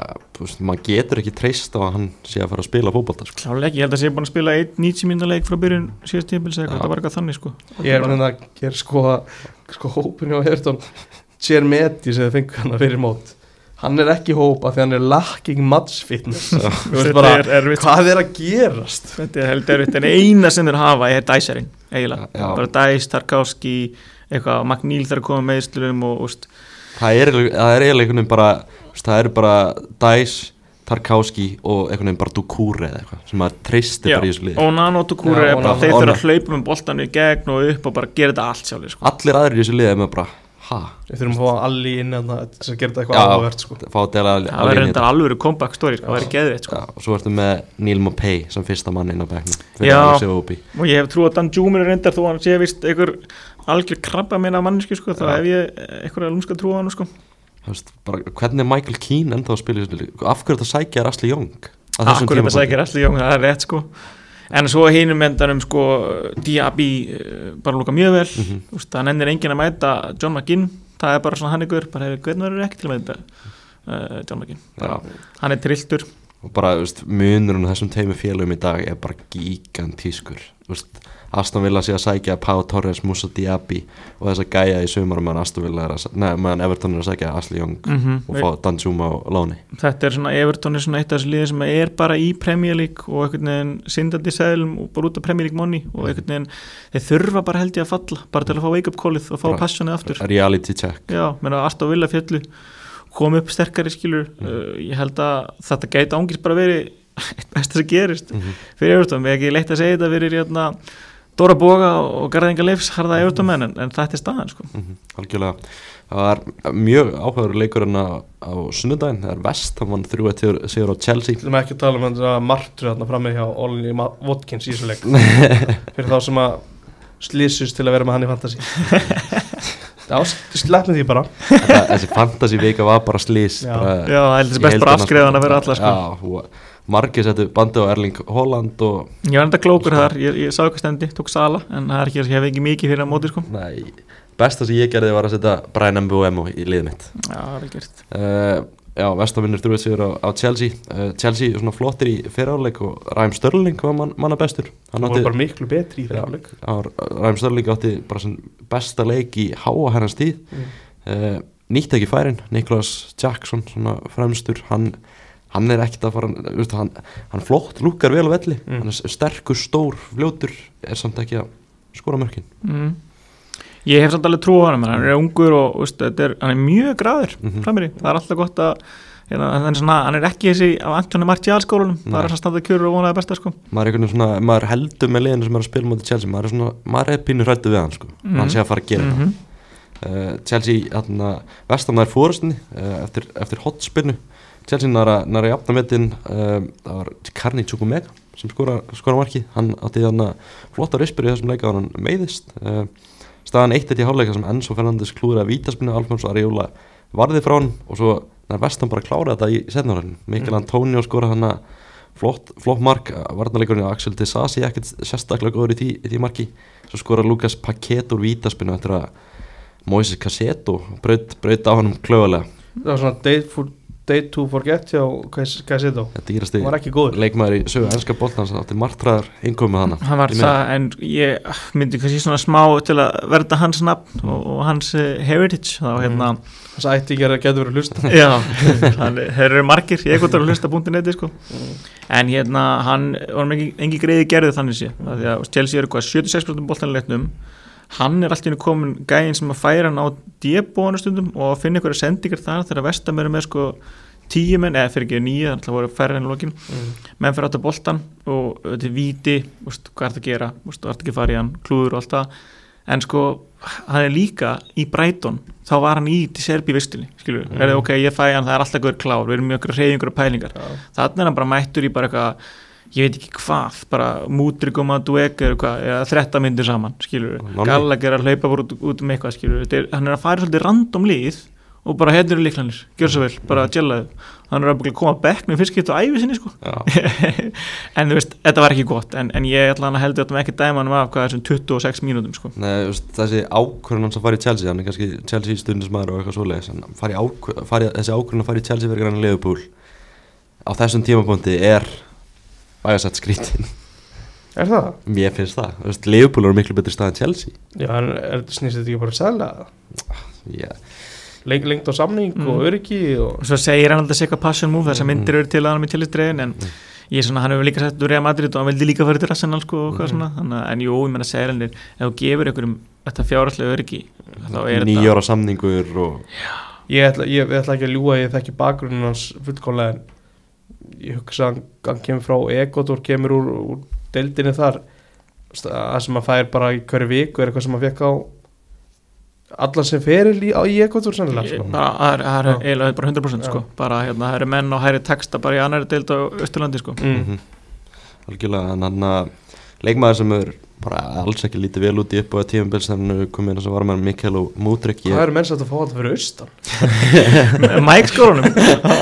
maður getur ekki treyst á að hann sé að fara að spila fótbolta sko. klálega ekki, ég held að sé búin að spila 1-90 mínúna leik frá byrjun síðast tímpils eitthvað, þetta var eitthvað þannig sko. Ég er með að gera sko sko hópinu á Evertón sér meti sem þið fengur hann að fyrir mót. Hann er ekki hópa því hann er lacking match fitness. Bara, er hvað er að gerast? Þetta er heldur erfitt, en eina sem þeir hafa er dæsarinn, eiginlega, Já. bara dæs, Tarkovski eitthvað, Magníl þarf að koma úst, það er eiginlega- er einhvern veginn bara það er bara Dice, Tarkowski og einhvern veginn bara Dukure eða eitthvað sem maður treystir Já, bara í þessu liði og Nano er bara, Onana. þeir þurfa að hlaupa með boltan í gegn og upp og bara gera þetta allt sjálfur sko. allir aðrir í þessu liði er með bara ha, við þurfum að fá allir inn að þess að gera þetta eitthvað áhugavert sko. fá að dela það verður alveg enda alvöru comeback story sko. það verður geðveitt sko. Og svo ertu með Neil Mopay sem fyrsta mann inn á fyrir Já. Og ég hef trú að Dan Júmur er reyndar þó hann sé vist einhver algjör krabba minna manneski sko. þá Já. hef ég einhverja lúmska trú á hann sko. Veist, bara, hvernig er Michael Keane enda að spila í þessu liði af hverju þetta sækja er Asli Young á þessum akkur þetta tímapunkti? sækir allir jóng, það er rétt sko. en svo hinum endanum sko, Diaby uh, bara lúka mjög vel mm -hmm. það nennir enginn að mæta John McGinn það er bara svona hann ykkur bara, hefur, hvernig verður ekki til að mæta uh, John McGinn Já. hann er trilltur og bara, þú veist, munurinn á þessum teimu félagum í dag er bara gigantískur Þú veist, Aston Villa sé að sækja Pau Torres, Musa Diaby og þess að gæja í sumar meðan Aston Villa er að, nei, meðan Everton er að sækja Asli Young mm og fá Danjuma á láni. Þetta er svona Everton er svona eitt af þessu liði sem er bara í Premier League og einhvern veginn syndandi seglum og bara út af Premier League money og einhvern veginn þeir þurfa bara held ég að falla bara til að fá wake up callið og fá Bara- passionið aftur. reality check. Já, menn að Aston Villa fjallu kom upp sterkari skilur uh, ég held að þetta gæti ángis bara verið eitt besta sem gerist mm -hmm. fyrir Everton, við ekki leitt að segja þetta fyrir hérna, Dóra Boga og Garðinga Leifs harða Everton menn, en, en þetta er staðan sko. Mhm, algjörlega það var mjög áhugaður leikur en á, á sunnudaginn, það er vest hann vann þrjú eitt sigur á Chelsea Við ætlum ekki að tala um þess að martru þarna frammi hjá Olli Watkins í þessu leik fyrir þá sem að slísust til að vera með hann í fantasy Já, sleppum því bara Þetta, þessi fantasy vika var bara slís Já. bara, já, það er best bara afskriðan að vera alla sko. já, og margir settu bandi á Erling Holland og ég var enda klókur þar, ég, ég sá eitthvað stendi tók Sala, en það er ekki, ég hef ekki mikið fyrir að móti sko. nei, besta sem ég gerði var að setja Brian Mbuemo í liðið mitt. Já, það er gert. Uh, já, vestavinnur þrjú eitt sigur á, á Chelsea. Uh, Chelsea er svona flottir í fyriráleik og Ræm Störling var man, manna bestur. Hann Það átti, voru bara miklu betri í Já. þeirra leik Ræm Störling átti bara svona besta leik í háa hennar stíð Mm. uh, nýtt ekki færin. Niklas Jackson svona fremstur hann, hann er ekkert að fara veist, hann, hann flott, lúkar vel á velli Mm. hann er sterkur, stór, fljótur er samt ekki að skora mörkin mm. ég hef samt alveg trú á hann hann er ungur og veist, þetta er, hann er mjög graður Mhm. framir í, það er alltaf gott að hérna, hann, er svona, hann er ekki þessi á Antoni Martial skólunum Nei. bara að standa kjörur og vonaði besta sko. maður er svona, maður heldur með liðinu sem er að spila mútið Chelsea, maður er svona, maður er pínu hrættu við hann sko, Mhm. hann sé að fara að gera Mhm. það uh, Chelsea, vestamæður fórustinni uh, eftir, eftir hotspinnu Chelsea næra, næra jafnametinn uh, það var Karni Chukwumega sem skora, skora marki, hann átti þarna flotta rispur í þessum leika hann meiðist. Uh, staðan eitt eitt í hálfleika sem Enzo Fernandes klúður að vítaspinnu Alfonso Ariola varði frá hann og svo nær vestam bara klára þetta í setnárarinn Mikkel Mhm. Antonio skora hann flott, flott mark, varnarleikurinn Axel Desasi ekkert sérstaklega góður í því, í því marki. Svo skora Lukas Paquet úr vítaspinnu eftir að Moises Cassetto braut, braut á hann klöfulega Það var svona day, for, day to forget hjá dýrasti Hann var ekki góður. leikmaður í sögu ennska boltans átti margtræðar innkomið hana hann var það en ég myndi kannski svona smá til að verða hans nafn og, og hans uh, heritage þá hérna. Þess að ætti ekki að geta verið að hlusta. Já, þeir eru margir, ég gott að hlusta búndi neti sko. en hérna hann var með engi, engi greiði gerðu þannig sé af því að Chelsea eru hvað 76% boltanleitnum hann er alltaf komin gæinn sem að færa hann á djebónu stundum og að finna ykkur sendingar þar þegar vestam eru með sko tíu menn, eða fyrir ekki nýja, þannig að voru færri enn lokin mm. menn fyrir átt að boltan og þetta er víti, veist, hvað er það að gera veist, ert ekki að fara í hann, klúður og allt það en sko, hann er líka í Brighton, þá var hann í til Serbi vistinni, skilur, mm. er það ok, ég fæ hann það er alltaf góður klár, við erum mjög reyðingur og pælingar Já. þannig er hann bara mættur í bara eitthvað ég veit ekki hvað, bara mútrygum að dueka eða eitthvað, eða þretta myndir saman skilur, Nonni. Gallagher að hlaupa út, út um eitthvað, skilur, er, hann er að fara svolítið random líð og bara hérna eru líklanir, gjör svo vel, bara gjellaðu hann er að koma að bekk með fyrst getur á æfi sinni sko. En þú veist, þetta var ekki gott en, en ég ætla hann að heldur þetta með ekki dæma hann af hvað þessum 26 mínútum sko. Nei, veist, þessi ákvörðun hans að fara í Chelsea hann er kannski Chelsea stundismæður og eitthvað svoleiðis en fari ákvör, fari, þessi ákvörðun að fara í Chelsea fyrir grann Leopold á þessum tímapunkti er vægasett skrítin Er það? mér finnst það, þú veist, Leopold er miklu betri stað en Chelsea Já, en er, snýst þetta ekki bara sæðlega? yeah. Leng, lengt á samning Mm. og öryggi og... og svo segir hann alltaf eitthvað passion move þessar Mm. myndir eru til að hann með tilistregin en Mm. ég er svona, hann hefur líka sett úr Real Madrid og hann vildi líka fara til Arsenal sko og hvað Mm. svona þannig, að- en jú, ég menna segir hann ef þú gefur einhverjum þetta fjárhaldslega öryggi er þetta ára samningur og Ég ætla, ég, ég ætla ekki að ljúga, ég þekki bakgrunin hans fullkomlega en ég hugsa að hann, hann kemur frá Ecuador, kemur úr, úr deildinni þar. Það sem hann fær bara í hverju viku er eitthvað sem hann fekk á allan sem feril í, á- í Ecuador sennilega Ég- sko. bara, það er- er eiginlega bara 100% sko. Bara hérna, það eru menn og hæri texta bara í annari deild á Östurlandi sko. Mm. mm algjörlega, en hann að leikmaður sem er bara alls ekki lítið vel út í upp þannig að komið inn sem var með Mikael og Múdrygg Hvað eru menn satt að fá þetta fyrir austan? Mike skórunum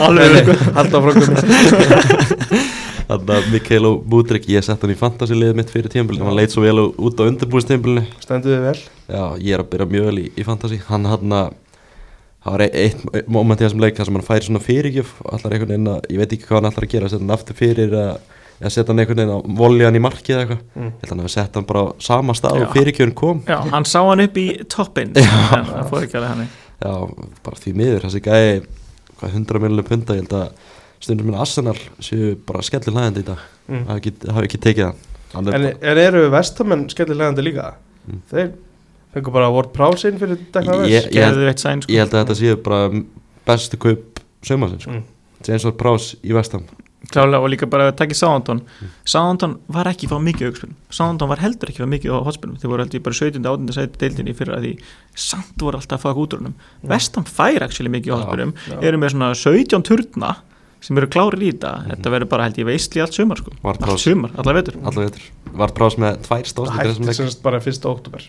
alveg Alltaf frá komið Þannig að Mikael og Múdrygg, ég sett hann í fantasy liðið mitt fyrir tímabilið, hann leit svo vel út á undirbúinstímabilinu Stenduðu vel? Já, ég er að byrja mjög vel í, í fantasy. Hann hann að Það var e- eitt eitt moment í þessum leik þar sem hann færi svona fyrirgjöf allar einhvern veginn að, ég veit ekki hvað hann allar að gera að, setja hann einhvern veginn að volja hann í markið eða eitthvað mm. Ég held að hann hafi sett hann bara á sama stað Já. og fyrirgjöfin kom Já, hann sá hann upp í toppin það fór ekki alveg hann Já, bara því miður, þessi gæi hvað 100 miljonum punta, ég held að stundum minn Arsenal séu bara skellir hlæðandi í dag Mm. hafi ekki, hafi ekki tekið það Hann er En, bara, en eru vestamenn skellilegandi líka? Mm. Þeir fengur bara Ward Prowse inn fyrir ég held- eitt sæn sko ég held að þetta séu bara bestu kaup sömarsins sko. Mm. James Ward Prowse í vestam klálega og líka bara að taka Sándon Sándon var ekki fá mikið aukspilum Sándon var heldur ekki fá mikið á hotspilum þeir voru held ég bara 17. 18. sæti deildinni fyrir að því samt voru alltaf að fá útrunum Vestam fær actually mikið á hotspilum eru með svona 17 turna sem eru klárir í þetta þetta verður bara held ég veistli allt sumar sko. Ward allt sumar, allar vetur. allavega veitur Ward Prowse með tvær Það stóðstíkar hætti semst bara fyrsta óttúber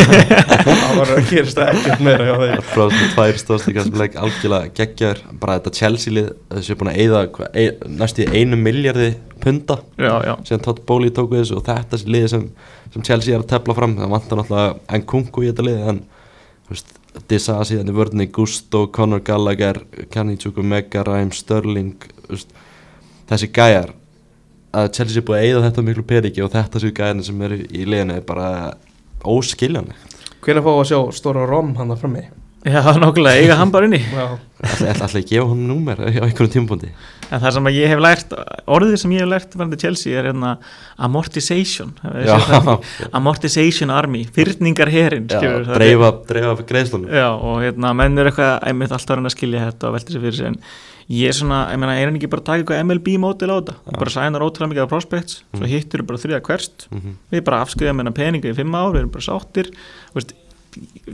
Það var að gerast það ekkert meira Ward Prowse með tvær leik algjörlega geggjar bara þetta Chelsea lið þessu búin að eyða hva, ey, næstu í einu miljardi punta. Já, já, síðan Todd Bowley tók við þessu og þetta er liði sem, sem Chelsea er að tefla fram það vantar náttúrulega Nkunku í þetta liði en þú veist, Disa síðan í vörðinni Gusto, Conor Gallagher Kanitsúku, Mega, Ræm, Störling þú veist, þessi gæjar að Chelsea búið að eyða þetta miklu periki og þetta séu gæjarnir sem eru í liðinu er bara óskiljanleg Hvernig fá að sjá stóra rom hann það frammi? Já, nokkulega, eiga hann bara inni. Já, Ætla ætla að gefa hann númer á einhverjum tímpúndi En það sem að ég hef lært, orðið sem ég hef lært varandi Chelsea er hérna amortization. Það? Já, Amortization army, fyrningar herin já dreifa, dreifa greiðslunum. Já, og hérna, menn er eitthvað einmitt alltaf að skilja þetta og velta sér fyrir sig en ég er svona, ég meina, er hann ekki bara að taka eitthvað MLB mótil á þetta, Já. bara sænar ótrúlega mikið af prospects, svo Mm. hittur bara þriða hverst, Mhm. við bara afskriðum hennar peninga í fimm ár, við erum bara sáttir. Þú veist,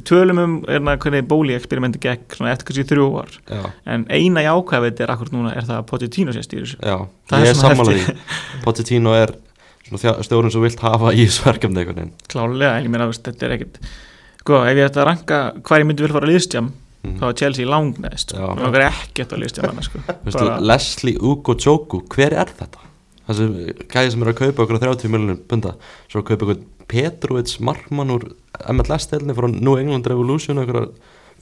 tölum um hérna, hvernig bóli eksperimenti gekk eftir kannski þrjú ár, Já, en eina jákvæðið er akkur núna er það að Pochettino Það er ég er því. Pochettino er stjórinn sem vilt hafa í veginn. Klálega, en ég meina, þetta er ekkit sko, ef ég ætti að ranka hvar ég myndi vilja fara að liðstjám, Mhm. þá er Chelsea langneðst, Já. og það er ekkert að liðstjám sko, bara, Leslie Ugo Joku, hver er þetta? Þessi gæði sem er að kaupa okkur á 30 miljonum bunda Svo kaupa okkur Petrovic Markmann úr MLS-stelni frá New England Revolution okkur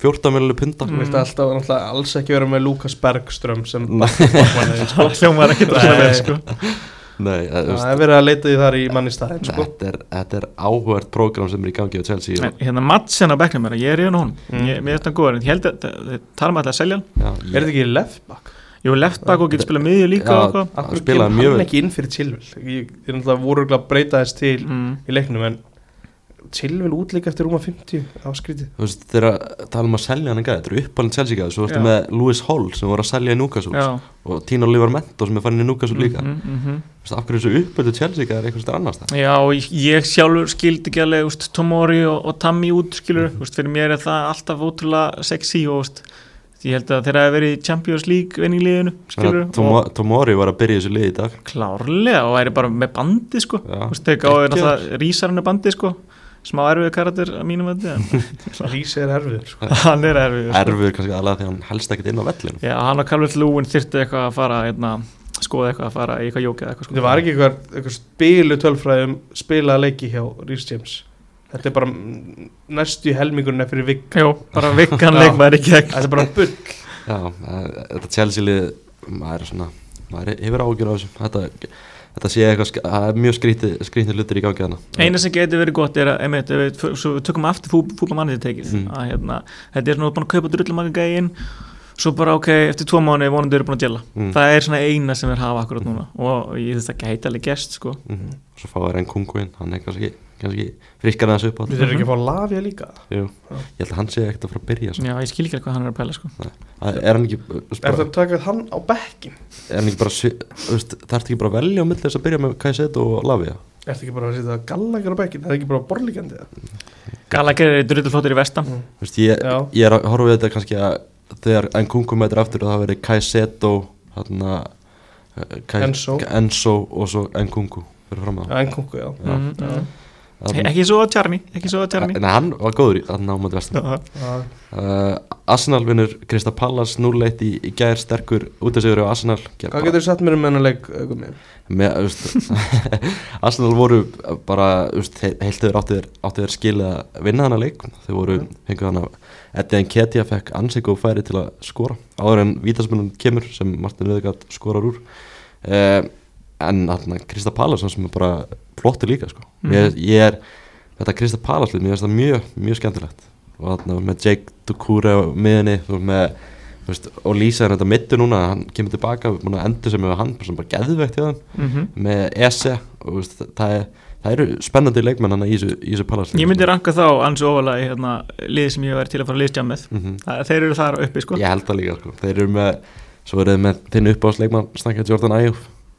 14 miljonum punta Mm. Þú vilt alltaf náttúrulega alls ekki vera með Lukas Bergström sem sko. hljómar ekkert að Nei. vel, sko Nei, það, Það veist, er verið að leita því þar í manni staðin sko. þetta er, þetta er áhugert prógram sem er í gangi á Chelsea og, hérna Madsen á bekknum er að ég er yfir honum Mm. ég, mér er þetta góður, en ég held að þið tala um að það selja hann Er þetta ekki left back? Jú, left back og getur spilað miðju líka og Hann Akkur spilaði kemur mjög hann vel. ekki inn fyrir Chilwell Ég er náttúrulega voru örugglega að breyta þess til mm. í leiknum en Chilwell útlík eftir rúma 50 á skrítið Þú veist, þegar að tala um að selja hann gæði Þetta er uppalinn Chelsea gæði Svo Já. með Lewis Hall sem voru að selja í Já og Tino Livermento sem er farin í Newcastle líka mm -hmm. Þú veist, af hverju þessu uppalinn Chelsea gæði er eitthvað stær annars það Já, ég, sjálfur skildi ekki alveg úst, Tomori og, og Tammy út skilur Mhm. úst, fyrir mér er það alltaf ótrúlega sexy og úst, ég held að þeirra hefur verið í Champions League vinningliðinu skilur Tomo- Tomori var að byrja í þessu liði í dag klárlega og væri bara með bandi sko Já. Úst, þegar gáði náttúrulega rísarinn bandi sko smá erfið karakter að mínum að Rísi er erfiður sko. hann er erfið sko. erfur kannski aðlega því hann helst ekkert inn á vellinu Já, hann og Calvert Lúin þyrfti eitthvað að fara einna, skoða eitthvað að fara í eitthvað jókið eitthvað sko. Þetta var ekki eitthvað, eitthvað spilu tölfræðum spilaða leiki hjá Rhys James Þetta er bara næstu helmingurinn fyrir vik Jó, bara vikkan Já. leikmaður í gegn Þetta er bara bull Já, eh, þetta Chelsea lið maður er svona, maður hefur ágjur á þessu þetta, þetta sé eitthvað er mjög skrítið, hlutir í gangi þarna Eina sem getur verið gott er að einmitt, við, við tökum aftur fú, fútbolmannið tekið Mm. að hérna, þetta er svona búin að kaupa drullumanga gægin svo bara ok, eftir tvo mánu vonandi eru búin að djela Mm. það er svona eina sem við hafa akkurat núna og ég þess að gæti alveg gest sko Mhm. Svo fá það enn kunguinn, hann er kannski, kannski friskar þessu upp á Við þurfum ekki að fá Lavia líka Jú, ég held að hann sé ekkert að fara að byrja svo. Já, ég skil ekki alveg hvað hann er að pæla sko Það- Er hann ekki, þú veist, Er það að taka hann á bekkin? er hann ekki bara þú það ert ekki bara að velja á milli þess að byrja með Kajset og Lavia Er það ekki bara að setja gallagar á bekkin? Það er ekki bara borlíkandi það? Gallagher er drulluflótur í vestam Mm. Þú veist, ég, ég er að horfa við þetta kannski að þegar enn kungu mætir aftur og það verið Kajset og Enzo. Enzo og svo enn kungu fyrir fram að Já, en kongu, já Já. Ekki svo að tjarni, ekki svo að tjarni Nei, hann var góður í þarna á mæti vestan Já. Já. uh, Arsenal vinnur Krista Pallas 0-1 í, í gær sterkur út af sigur á Arsenal Ger- Hvað getur þú satt mér um hennar leik Gumi? með, þú veist, Arsenal voru bara þú veist, he- heilt yfir áttu þeir, skilið að vinna hana leik þeir voru, Mm. fengu hana Eddie Nketiah fekk ansik og færi til að skora áður en vítasmunum kemur sem Martin Röðegard skorar úr uh, en þarna Krista Pallas sem er bara flottur líka sko. Mhm. ég, ég er þetta Krista lið, mér finnst það mjög, mjög skemmtilegt og þarna með Jake Dukure á miðinni og með þú veist, og Lisa er þetta mittu núna hann kemur tilbaka, að endur sem með hann sem bara geðveikt hjá hann Mhm. með Ese og veist, það, er, það eru spennandi leikmenn hann í þessu, Pallas Ég myndi ranka þá ansi ofalega í hérna, liði sem ég væri til að fara að liðstjá með mm Það- Þeir eru þar uppi sko Ég held það líka sko. Þeir eru með Svo eru þeir með þinn uppáðsleikmann Snakka Jordan Ayew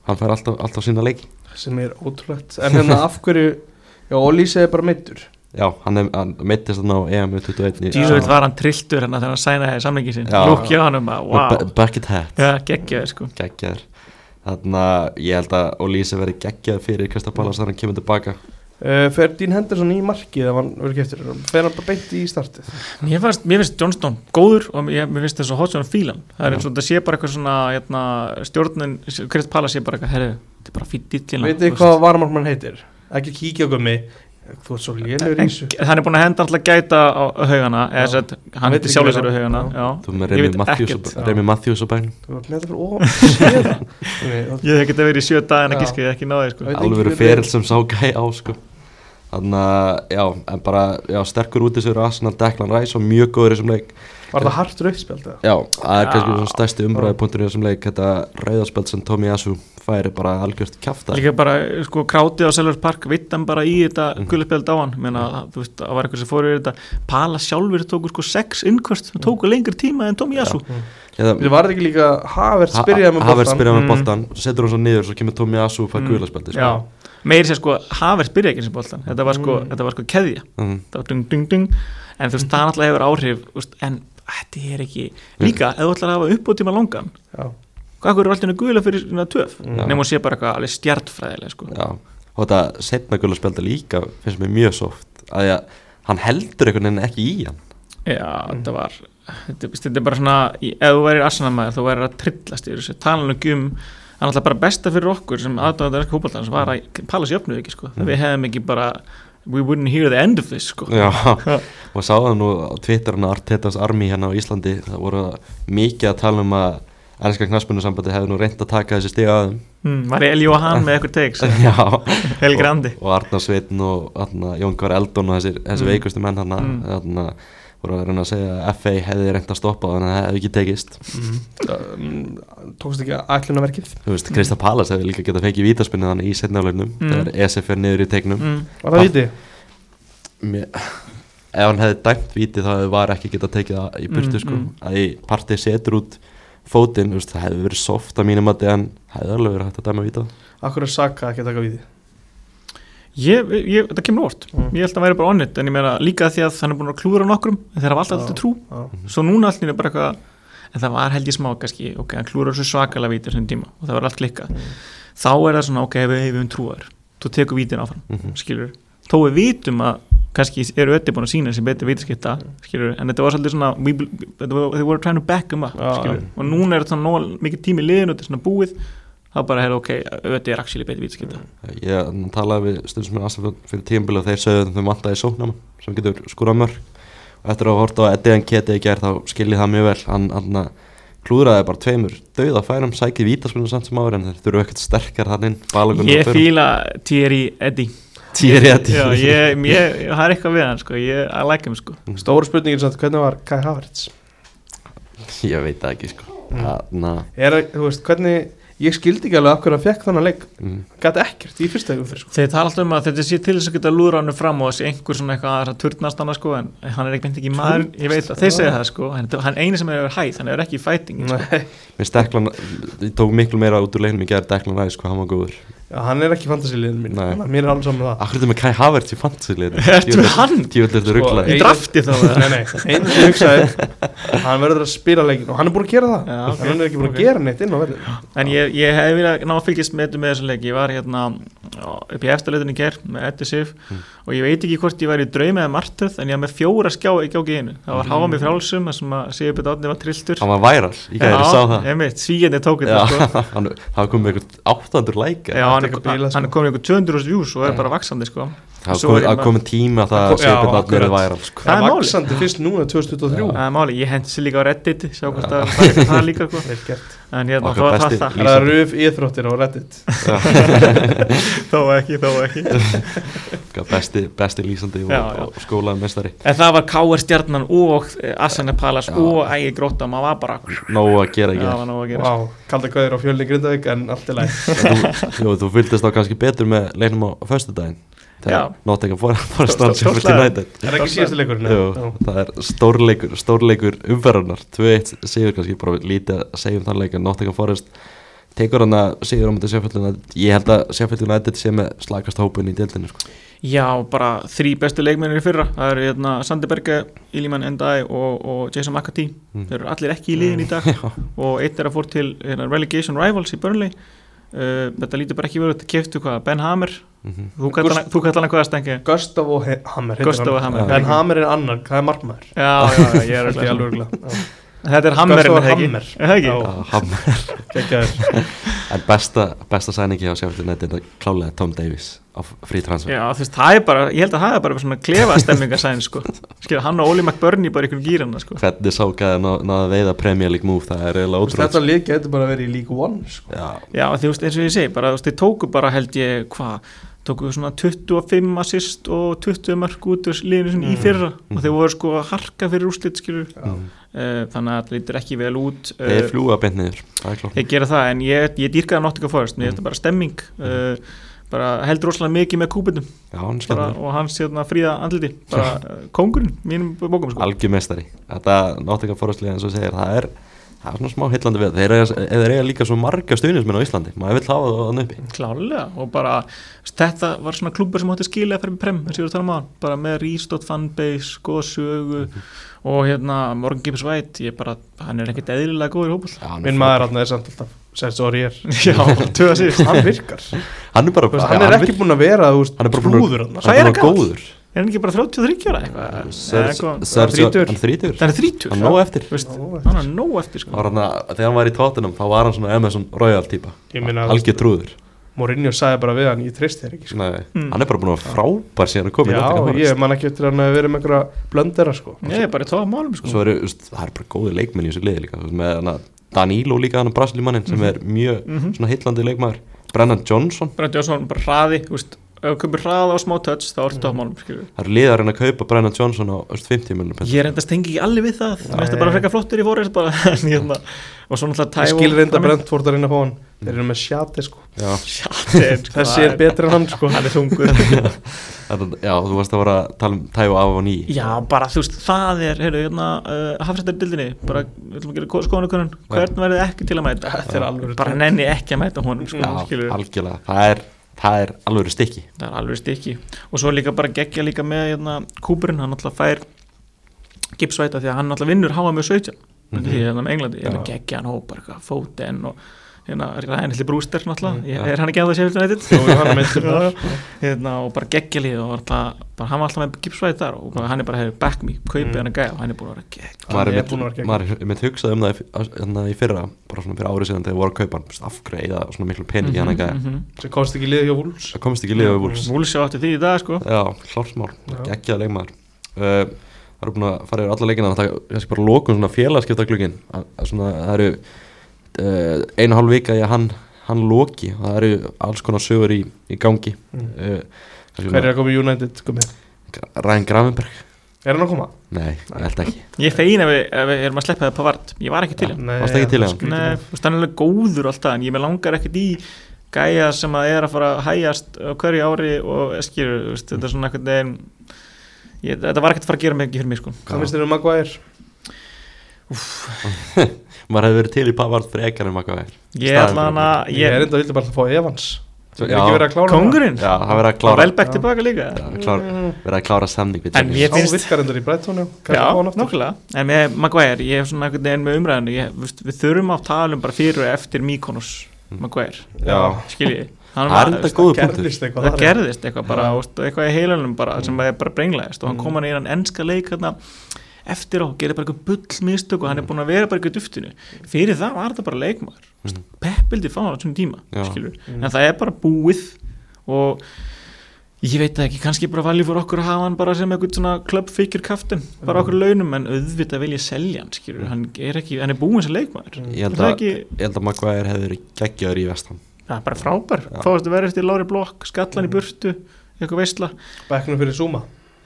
Hann fær alltaf, alltaf sína leiki. Sem er ótrúlegt. En hérna af hverju Já, Ólísi er bara meittur Já, hann, er- hann meittist hann á EM 21 í- Jísovit var hann trilltur hérna þegar hann sænaði samlingin Já. Lúkja hann um að, wow. bu- Bucket Hat. Já, geggjaður sko. Geggjaður. Þannig að ég held að Olíse verði geggjaður fyrir Krista Pallas þegar hann kemur tilbaka uh, Fer Dín Henderson í markið ef hann verður keftir Fer hann bara beint í startið? Mér finnst, mér finnst Johnston góður og mér, mér finnst þess að Hodgson fílan. Það er eins og þetta sé bara eitthvað svona hérna, stjórnin, Krist Pala sé bara eitthvað herri, þetta er bara fýtt dillina Veit þið hvað varmarkmann heitir? Ekki kíkja Gumi Þú ert svo lélur í þessu. Hann er búin að henda alltaf gæta á haugana Hann hann heitir ekki sér á hann- haugana. Þú með Remi Matthews, og- bænum. Þú með þetta fyrir það. Gumi, Ég hef getið verið í sjö gíska ég ekki náði sko. Ekki Alveg verið feril sem sá gæ á sko Þannig að, já, en bara, já, sterkur út í sér Arsenal, Declan Rice og mjög góður í þessum leik. Var það hart rauðspjald eða? Já, það er kannski svona stærsti umræðupunktur í þessum leik Þetta rauðarspjöld sem Tommy Asu færi bara algjört kjafta Líka bara, sko, krátið á Selvers Park vittan bara í þetta Mhm. mm. gullaspjald á hann? Menna, þú veist, það var eitthvað sem fór yfir þetta. Pala sjálfur tóku sko sex innkvörst það tóku lengri tíma en Tommy Yasu Þetta var þetta ekki líka Havert spyrjaði með Havert boltan spyrjaði með boltan, setur hann svo niður Svo kemur Tommy Asu og fær Mm. mm. Meiri sér sko, Havert byrjaði ekki sem boltan þetta var sko, Mm. þetta var sko keðja mm. það var dung, dung, dung en þú veist, það náttúrulega hefur áhrif veist, en þetta er ekki líka, ef þú ætlar að hafa uppbútíma langan Já. hvað er alltaf guðlega fyrir svona töf Mm. nema að sé bara eitthvað alveg stjartfræðilega sko. Já, og þetta setna guðlarspjöldi líka finnst mér mjög soft að ég, hann heldur einhvern veginn ekki í hann Já, þetta var þetta, þetta er bara svona, ef þú værir Arsenal-maður þú værir að trillast í þessu talan ekki um það er alltaf bara besta fyrir okkur sem aðdáðan ekki hópaldans var að pala sér öfnuð ekki sko. Mm. við hefðum ekki bara we wouldn't hear the end of this sko. Já, og sá það nú á Twitter hann Artetas Army hérna á Íslandi það voru mikið að tala um að ennska knaspunusambandi hefði nú reynd að taka þessi stiga að þeim hmm, var Eli og hann með eitthvað teiks Já, Helgi Randi og, og Arnar Sveitn og Jón Kvar Eldon og þessir, þessi Mm. veikustu menn hann Mm. Voru að reyna að segja að FA hefði reynd að stoppa það, þannig að það hefði ekki tekist Mm. Tókst ekki ætlunarverkið Þú veist, Krista Pallas hefði líka getað fengið vítaspinnu þannig í setnaflöfnum Mm. þegar ESF er niður í tegnum mm. Var það? Mér, ef hann hefði dæmt víti þá hefði var ekki getað tekið það í burtu sko, mm. að í partið setur út fótinn, það hefði verið soft að mínum að en hefði alveg verið hægt að dæma víta Akkur er Saka ekki að taka viti? Ég, ég, þetta kemur óvart. Mm. ég held að hann væri bara onnit en ég meina líka því að hann er búin að klúra nokkrum en þeir hafa alltaf alltaf trú. Já. svo núna allir er bara eitthvað en það var held ég smá kannski ok, hann klúrar svo svakalega vítir sem tíma og það var allt klikkað. Mm. þá er það svona ok, við hefum trúar þú tekur vítin áfram, mm -hmm. skilur þó við vitum að kannski eru ötti búin að sína sem betur vítaskipta, skilur en þetta var svolítið svona, we, þetta var- they were trying to back him up, skilur, og núna er þetta svona nóg, mikið tími liðin og þetta er svona búið þá bara, hey, ok, ötti er actually betur vítaskipta ég talaði við stundum sem er fyrir tímabili og þeir sögðu að þau vantaði sóknama sem getur skúrað mörg og eftir að horta á Eddie Nketi í gerð þá skiljið það mjög vel. Hann, hann klúðraði bara tveimur dauða færum sækið vítaspinnu samt sem áður en þeir þurfu ekkert sterkar hann inn ég og fíla Thierry Eddy. Thierry ég, það er eitthvað við hann sko, ég, like him sko. Stóru spurningin samt, hvernig var Kai Havertz? ég veit það ekki sko. Mm. Þarna, Er, veist, hvernig Ég skildi ekki alveg af hverju hann fekk þannig leik. Mm, Gæti ekkert í fyrsta ykkur fyrir sko. Þeir tala alltaf um að þetta sé til þess að geta lúra hann fram og þessi einhver svona eitthvað aðra turnast hann sko, en hann er ekki, ekki maður, ég veit að þeir segja það sko, en hann eini sem er yfir hæð, hann er ekki í fighting sko. Ég tók miklu meira út úr leiknum í gerð Deklan Ræs hvað hann var góður hann er ekki fantasiliðin mín Nei. Mér er alveg saman með það. Akkur þetta með Kai Havertz í hann? Er þetta Sko, rugglaði Ein- Í drafti þá? Nei, nei, einu sem ég hugsaði Hann verður að spila leikin og hann er búin að gera það. Já, ok. Hann er ekki búin Ok. að gera neitt inn á verðin En ég, ég hef viljað ná að fylgjast með þetta með þessu leik. Ég var hérna á- upp í eftirleitinni ger með Eddi Sif Mm. og ég veit ekki hvort ég var í draumi eða martöð en ég var með fjóra skjá í gjóki einu. Það var háa mig frálsum þar sem að Sigur Björn Átni var trilltur Hann var væral, ég gæti sá það. einmitt, svíjandi tók Já, þetta sko. hann, það kom með eitthvað 800 læka Já, hann, er, komin í eitthvað 200 views og er bara vaksandi sko. Það er að komið tíma það Það að já, Sjöpinn Átni er akkurat. væral sko. Það Það er er málið. vaksandi fyrst núna 2023 Það er máli, ég hendi sér líka á Reddit sjá hvort að það er það líka sko. Vel gert en hérna, Okkar þá var það besti það Það er að ruf íþróttir á Reddit þó ekki, þó ekki besti, besti lýsandi og, Já, já. og skólaði mestari En það var K.R. Stjarnan og Asane Palas Já. og Ægi Gróta maður var bara Nóg að gera Já, ekki að kalda kvæðir á fjölni Grindavík en allt er læg þú, fylgdist þá kannski betur með leiknum á. Þegar Nottingham að Stór- Er ekki síðastu Já. það er stórleikur, stórleikur umferðarnar 2-1 sigur kannski, bara lítið að segja um þann leik Nottingham Forest tekur hann að sigur á mútið Sheffield United. Ég held að Sheffield United sé með slagast hópun í deildinu sko. Já, bara þrý bestu leikmennir í fyrra. Það eru hérna, Sandi Berge, Iliman Endai og, og Jason McAtee. Mm. Þeir eru allir ekki í liðin í dag. Og eitt er að fór til hérna, Relegation Rivals í Burnley uh, Þetta lítur bara ekki verið, þetta keftu hvað, Ben Hammer Mhm. Þú kallar hann- þú kallar hann hvað að stengi Gustavo Hammer. Hammer. En Hammer er annar, það er markmaður Já, já, já, ég er ég alveg. Þetta er er? Hammer. Er það ekki? Já. Já, Hammer. En besta, besta sæningi á Sheffield United er klálega Tom Davies á frí transfer Já, þú veist, það er bara, ég held að það er bara svona klefa stemmingasæn, sko. Skilja, hann og Óli McBurney bara ykkur gýrana, sko. hvernig sá gæði ná, náða veiða Premier League move það er eiginlega ótrúlega Þetta lið getur bara verið í League One sko. Já, Já, þú veist, eins og ég segi, bara, þeir tóku bara, held ég, hvað, tóku svona 25 assist og 20 mörg út úr liðinu sinni í Mm. fyrra Mm. og þeir voru sko að harka fyrir úrslit skilur Já. Mm. Uh, þannig að það lítur ekki vel út Þeir fljúa beint niður, þeir gera það en ég, ég dýrkaði Nottingham Forest Mm. finnst það bara stemming uh, bara heldur rosalega mikið með skemmður og hans hérna, fríða andliti bara kóngurinn mínum bókum sko. Algjörmestari Þetta náttingar fórhastlega eins og segir Það er, það er svona smá heillandi við Þeir eiga, líka svo marga stuðnismenn á Íslandi Maður vill hafa það þannig uppi. Klálega og bara þetta var svona klúpur sem að skilja að prem ég voru að tala um á hann bara með Rístótt fanbase, góða sögu og hérna Morgan Gibbs White ég bara, hann er ekkert eðlilega góður í hann er Minn maður hann er samt alltaf Sergio Aurier já, tvöða síðust Hann virkar. Hann er bara veist, já, Hann er ekki búinn að vera veist, Hann er bara búinn að- trúður hann Hann er er hann bara góður. Er hann ekki bara 33 ára eitthvað. Hann er þrítur það er 30 Hann er nóg eftir. Hann er nóg eftir. sko. Hann Þegar hann var í tóttunum Þá var hann svona Emerson Royal típa Ég meina, Algjör trúður Mourinho sagði bara við hann Ég treyst þér ekki sko. Nei, Mm. Hann er bara búinn að vera frábær síðan að koma Nottingham Já, ég man ekki eftir hann að vera með einhverja blöndera sko. ég er bara í tóa málum sko. Það er bara góði leikmenn í þessu liði líka með hana, Danilo líka hann Brasilimannin sem er mjög Mhm. svona heillandi leikmaður Brennan Johnson Brent Jónsson bara hraði veist, ef þú kaupir hraða á smá touch þá er tóa málum skilur. það eru liðar en að kaupa Brennan Johnson á þú veist, 50 miljonum ég er enda stengi ekki allir við það. Það bara Nei. frekar flottur í fórið bara, hérna, og svo náttúrulega Tævo skil reynda Brentford að reyna að fá hann. Þeir eru með sjati sko. Sko, Þessi er betri en hann sko. hann er þetta, já, þú varst að vera að tala um Tævo af og ný Já, bara þú veist, það er, hérna, uh, hafrættardildinni, bara, við ætlum að gera skoðanakönnun, hvern verði ekki til að mæta? Er Bara nenni ekki að mæta honum, sko, Já, skilur, algjörlega, það er, það er alveg stikki það er alveg stikki. Og svo líka bara geggja líka með, hérna, Kúburinn, hann alltaf fær gipsvæta því að hann alltaf vinnur háa með 17, Mhm. því hérna með Englandi, hérna Já. geggja hann hóp, bara eitthvað, fóten og, hérna, Ryan Hilli Brewster, náttúrulega, Mm, Ég- er hann ekki að það sé fyrir nættið? Er hérna, og bara geggja lið og alltaf, bara, hann var alltaf með gipsvæti þar og bara, hann er bara, hefur back me, kaupið Mm. hann að gæja og hann er búin að vera gegg maður er búinn að vera mitt, geggjað. hugsað um það í- hérna í fyrra bara svona fyrir árið síðan þegar voru að kaupa hann þú veist, af hverju eða svona miklu pening í hann að gæja? Mhm. Sem komst ekki liðið hjá Wolves. Það komist ekki liðið við Wolves. Wolves sjá átti því í dag sko. Já, geggjaða leikmaður. Uh, Það eru búin að fara yfir alla leikina Það er bara lokum svona félagskipta glugin svona, Það eru uh, einu hálf vika í að hann, hann loki og það eru alls konar sögur í, í gangi Mm. uh, Hver er að koma í United? Ryan Gravenberg Er hann að koma? Nei, ég held ekki Ég fegin ef við, ef við erum að sleppa það Pavard Ég var ekki til hann veist hann er alveg góður alltaf En ég með langar ekkert í gæja sem að er að fara að hægjast á hverju ári og skilur, þú veist, þetta er svona eitthvað ég, þetta var ekkert að fara að gera mikið fyrir mig sko. Hvað finnst þér um Maguire? Maður hefði verið til í Pavard frekar en makka vegir Ég ætla hann að Ég er enda vildi bara að fá Evans. Svo- Það er ekki verið að klára Kongurinn Já, að og klára Velbæk tilbaka líka. Klára, verið að klára samning við En ég finnst- virkar endur í Brighton já. En með Maguire, ég hef svona einhvern veginn með umræðinu ég, veist, Við þurfum að tala um bara fyrir og eftir Mykonos Maguire, Já, skiljið það er enda góðu punktur. Gerðist eitthvað það gerðist eitthvað bara, eitthvað í heilanum bara, sem er bara brenglaðist og hann Mm. kom hann í hann ennska leik hérna, eftir á, gerði bara eitthvað bull mistök og hann er búin að vera bara eitthvað duftinu fyrir það var það bara leikmaður Mm. peppildi fá hann á svona tíma. Mm. en það er bara búið og ég veit ekki, kannski bara valið fyrir okkur að hafa hann bara sem eitthvað svona klubbfíkjur kaftin, bara Mm. okkur launum en auðvitað vil ég selja hann, skilur hann er, ekki, hann er búin sem leikmaður Mm. Ég held að, ekki, ég held að hefði verið geggjaður í vestam það er bara frábær fáast að vera eftir Lári Blokk, skallan í Mm. burtu eitthvað veistla Bekknum fyrir Zuma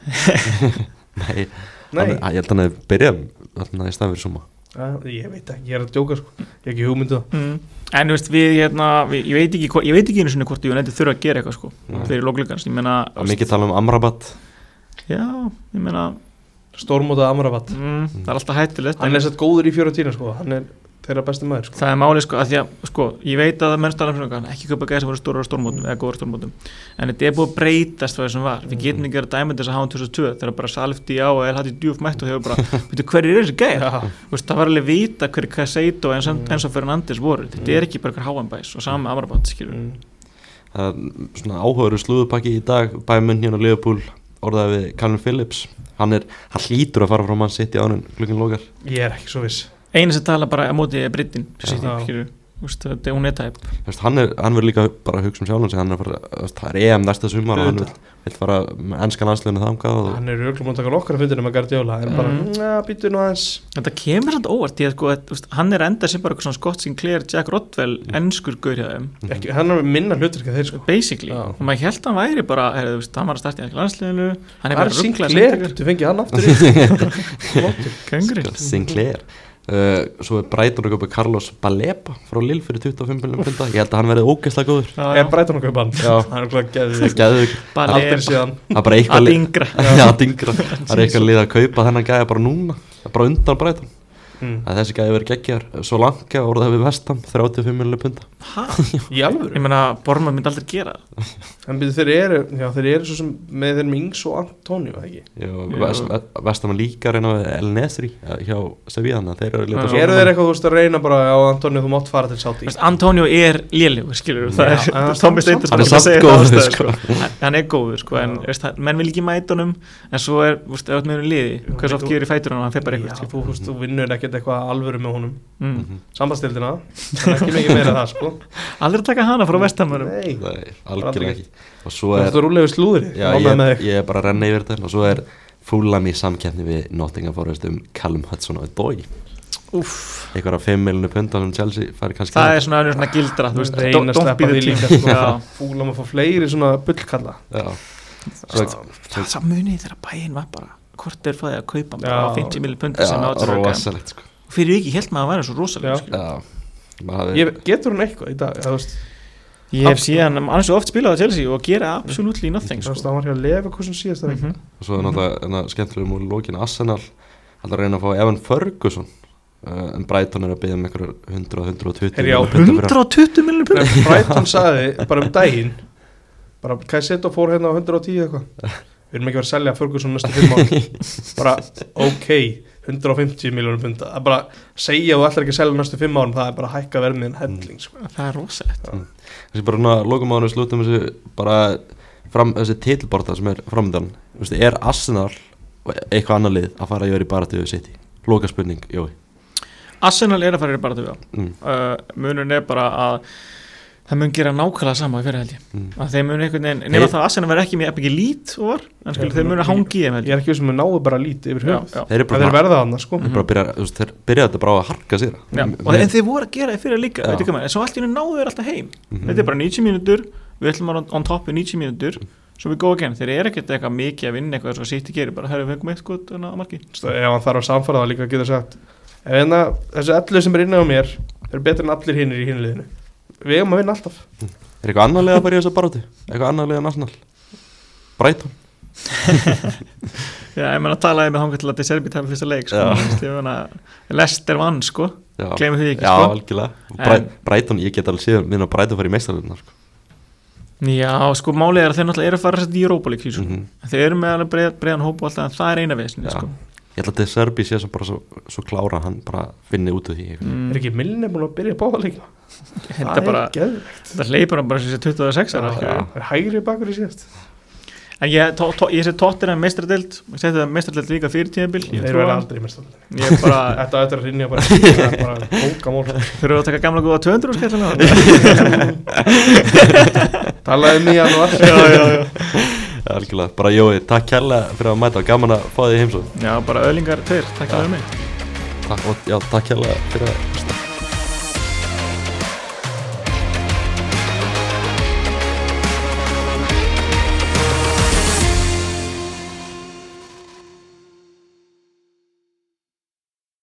Nei, Nei, hann, ég held að hann hefði byrjað þarna í staðan fyrir suma. Já, ég veit ekki, ég er að djóka sko. Ég hef ekki hugmyndu það. Mm. en þú veist við hérna við, ég veit ekki, ég veit ekki einu sinni hvort ég þurfa að gera eitthvað sko Nei. fyrir lókleikans, ég er mikið tala um Amrabat. Já, ég meina Stórmótað Amrabat. Mm, það er alltaf hættulegt Hann en er sett góður í fjóra sko. Hann er þeirra besti maður sko. Það er máli sko að því að sko, ég veit að það mennst alveg svona ekki köpa gæði sem voru stóra stórmótum eða góður stórmótum. En þetta er búið að breytast hvað þessum var. Við getum ekki að dæma þess að hafa 2002 þegar bara Salfti á og LHT djúf mætt og hefur bara veitu hverju er þessi Veist, það var alveg vita hverju Caseido eins, Mm. eins og Fernandes voru. Þetta er ekki bara hver háanbæs og sama Amrabat Mm. Það er svona áhugaður slúðupakki í dag. Bæmun hérna orðaði við Calvin Phillips. Hann, er, hann hlýtur að fara frá mann sitt í ánum klukkin lokar. Ég er ekki svo viss eina sem tala bara á móti er Brittin hún er tæp Þú veist, hann, er, hann verður líka bara að hugsa um sjálfum sig hann er að fara, þú veist, það er EM næsta sumar og hann vil, vil fara með ennskan aðslunni þangað og Hann er auðvitað að taka nokkara fundir með Guardiola en bara, Mhm. njá, býtu nú aðeins. Þetta kemur samt óvart ég, sko, að, úst, Hann er enda sem bara eitthvað svona Scott Sinclair Jack Rodwell, ennskur gaur hjá þeim. Ekki, Hann er minna hlutverk að þeir sko. Basically, Já. og maður held að hann væri bara er, úst, hann var að starta í landsliðinu hann er Það bara er rugglaði Sinclair, þú fengið hann aftur í uh, Svo er Brighton að köpa Carlos Baleba frá Lill fyrir 25 miljonum punta Ég held að hann verði ógeðslega góður. Er Brighton að kaupa hann? Já. Hann er okkur að bara Aldrei síðan. Það er bara eitthvað að Já, dingra. Það er eitthvað lið að kaupa þennan gæja bara núna. Er bara undan Brighton mm. að Þessi gæja verið geggjar Svo langa orðað við vestam 35 miljonum punta ha? Í alvöru? ég meina, Borma myndi aldrei gera. En byrju, þeir eru, já, þeir eru svo sem með þeir Mings og Antonio, ekki? Já. vest, Vestam líka reyna við El Nesri eh, hjá að Þeir eru lítið Já. Eru þeir eitthvað, þú veist, að reyna bara á Antonio, þú mátt fara til Sáti? Antonio er lélegur, skilur það er, samt- Steindur Hann er samt góður, sko. sko. Hann- er góður, sko, en menn vil ekki mæta honum en svo er, með Þú- gerir í fætur hann og hann fer bara Já, eitthvað þú, þú, veist, þú vinnur ekkert eitthvað alvöru með honum. Mm. Sambandstildina, en ekki mikið meira en það, sko. Aldrei taka hana frá vestamönnum Nei, Nei, algjörlega ekki. Og þú svo veist, er þú rúlega við slúðri Já, ég, ég er bara að renna yfir þetta og svo er Fúlam í samkeppni við Nottingham Forest um Callum Hudson og Dói Úff, einhverja 5 miljonur punta sem Chelsea færi kannski það er svona önnur svona gildra þú veist, Reyna don't, að don't sleppa be the því líka, team sko. Já. Fúla maður að fá fleiri svona bullkalla. Það sá munið þegar bæinn var bara hvort er fæðið að kaupa bara Já. á 50 milli punta sem fyrir rosalegt sko. fyrir ekki, held maður að vera svo Já. rosalega sko. Ég, Getur hún eitthvað í dag? Þú veist, ég hef síðan annars oft spilað á Chelsea og gera absolutely nothing sko. það var hér að lefa hversun síðast það ekki Mhm. og svo er náttúrulega enna, skemmtilega múli lókin Arsenal alltaf að reyna að fá Evan Ferguson uh, en Brighton er að byggja um einhverjar 100-120 Herri, já, 120 milli punta Nei, Brighton sagði bara um daginn bara, hvað ég setja og fór hérna á 110 eitthvað við erum ekki verið að selja Ferguson næstu fimm ár. Bara, ok 150 miljónum punta að bara segja að þú ætlar ekki að selja næstu fimm árum það er bara að hækka verðmið en helling sko. það er rosalegt. Þessi bara svona lókum áður slutum þessu bara fram, þessi titilborta sem er framöndan er Arsenal og eitthvað annar lið að fara að vera í baratu við City? Lóka spurning, jói. Arsenal er að fara í bara til mm. uh, munun er bara að það mun gera nákvæmlega sama í fyrir held ég. Mm. að þeir mun einhvern veginn, nema það að Arsenal verði ekki með ekki lít og var, en skilur Já, þeir mun að hangi þeim ég. er ekki vissum að náðu bara lítið yfir já. þeir eru það bara, er verða þarna sko. Þeir bara byrja, þeir byrja þetta bara á að harka sér. Og en þeir voru að gera það fyrir líka, hvað maður, en svo allt í hennu náðu þeir alltaf heim. Mhm. þetta er bara 90 mínútur, við ætlum að on, on top í 90 mínútur, svo við góða genn þeir eru ekkert eitthvað mikið að vinna eitthvað svo sýtti gerir bara, herru, við fengum eitt skot á marki. Ef hann þarf að samfara það líka getur sagt. Ef hérna, þessi allir sem er inni á mér eru betur en allir hinnir í hinliðinu við eigum að vinna alltaf er eitthvað annar lið að fara í þessa baratu eitthvað annar lið en Arsenal Brighton Já, ég menna að talaði með hanga til að Deserbi tala fyrsta leik, sko, Já. Þú veist, ég meina Lester vann, sko, já, glemur því ekki, já sko algjörlega En- Bræ, Brighton, ég get alveg síðan minna að Brighton fara í meistarlunar sko. Já, sko, málið er að þeir náttúrulega eru að fara í Europa League, sko Mhm. Þeir eru með alveg breið, breiðan hóp og alltaf en það er eina vesinni Já. sko. Ég held að De Serbi sé sem bara svo, svo klára hann bara finni út af því. Mm, er ekki Milne búin að byrja að báða líka? Þetta bara, geðveikt. þetta leipur hann bara sem sé 26 ára Já, ekki? já. Það er hægri bakur í síðast. En ég, tó, tó, ég sé tóttir að mestradelt Ég seti það mestradelt líka fyrir tíðanbíl þeir verða aldrei mestar Ég er bara, Þetta er að rinja bara Það er bara bókamál þurfum við að taka gamla góða 200 skellina Talaði og allt. Já, já, já algjörlega, bara Jói, takk kærlega fyrir að mæta. Gaman að fá því heimsóð Já, bara öðlingar tveir, takk fyrir mig. Takk, og, já, takk kærlega fyrir að.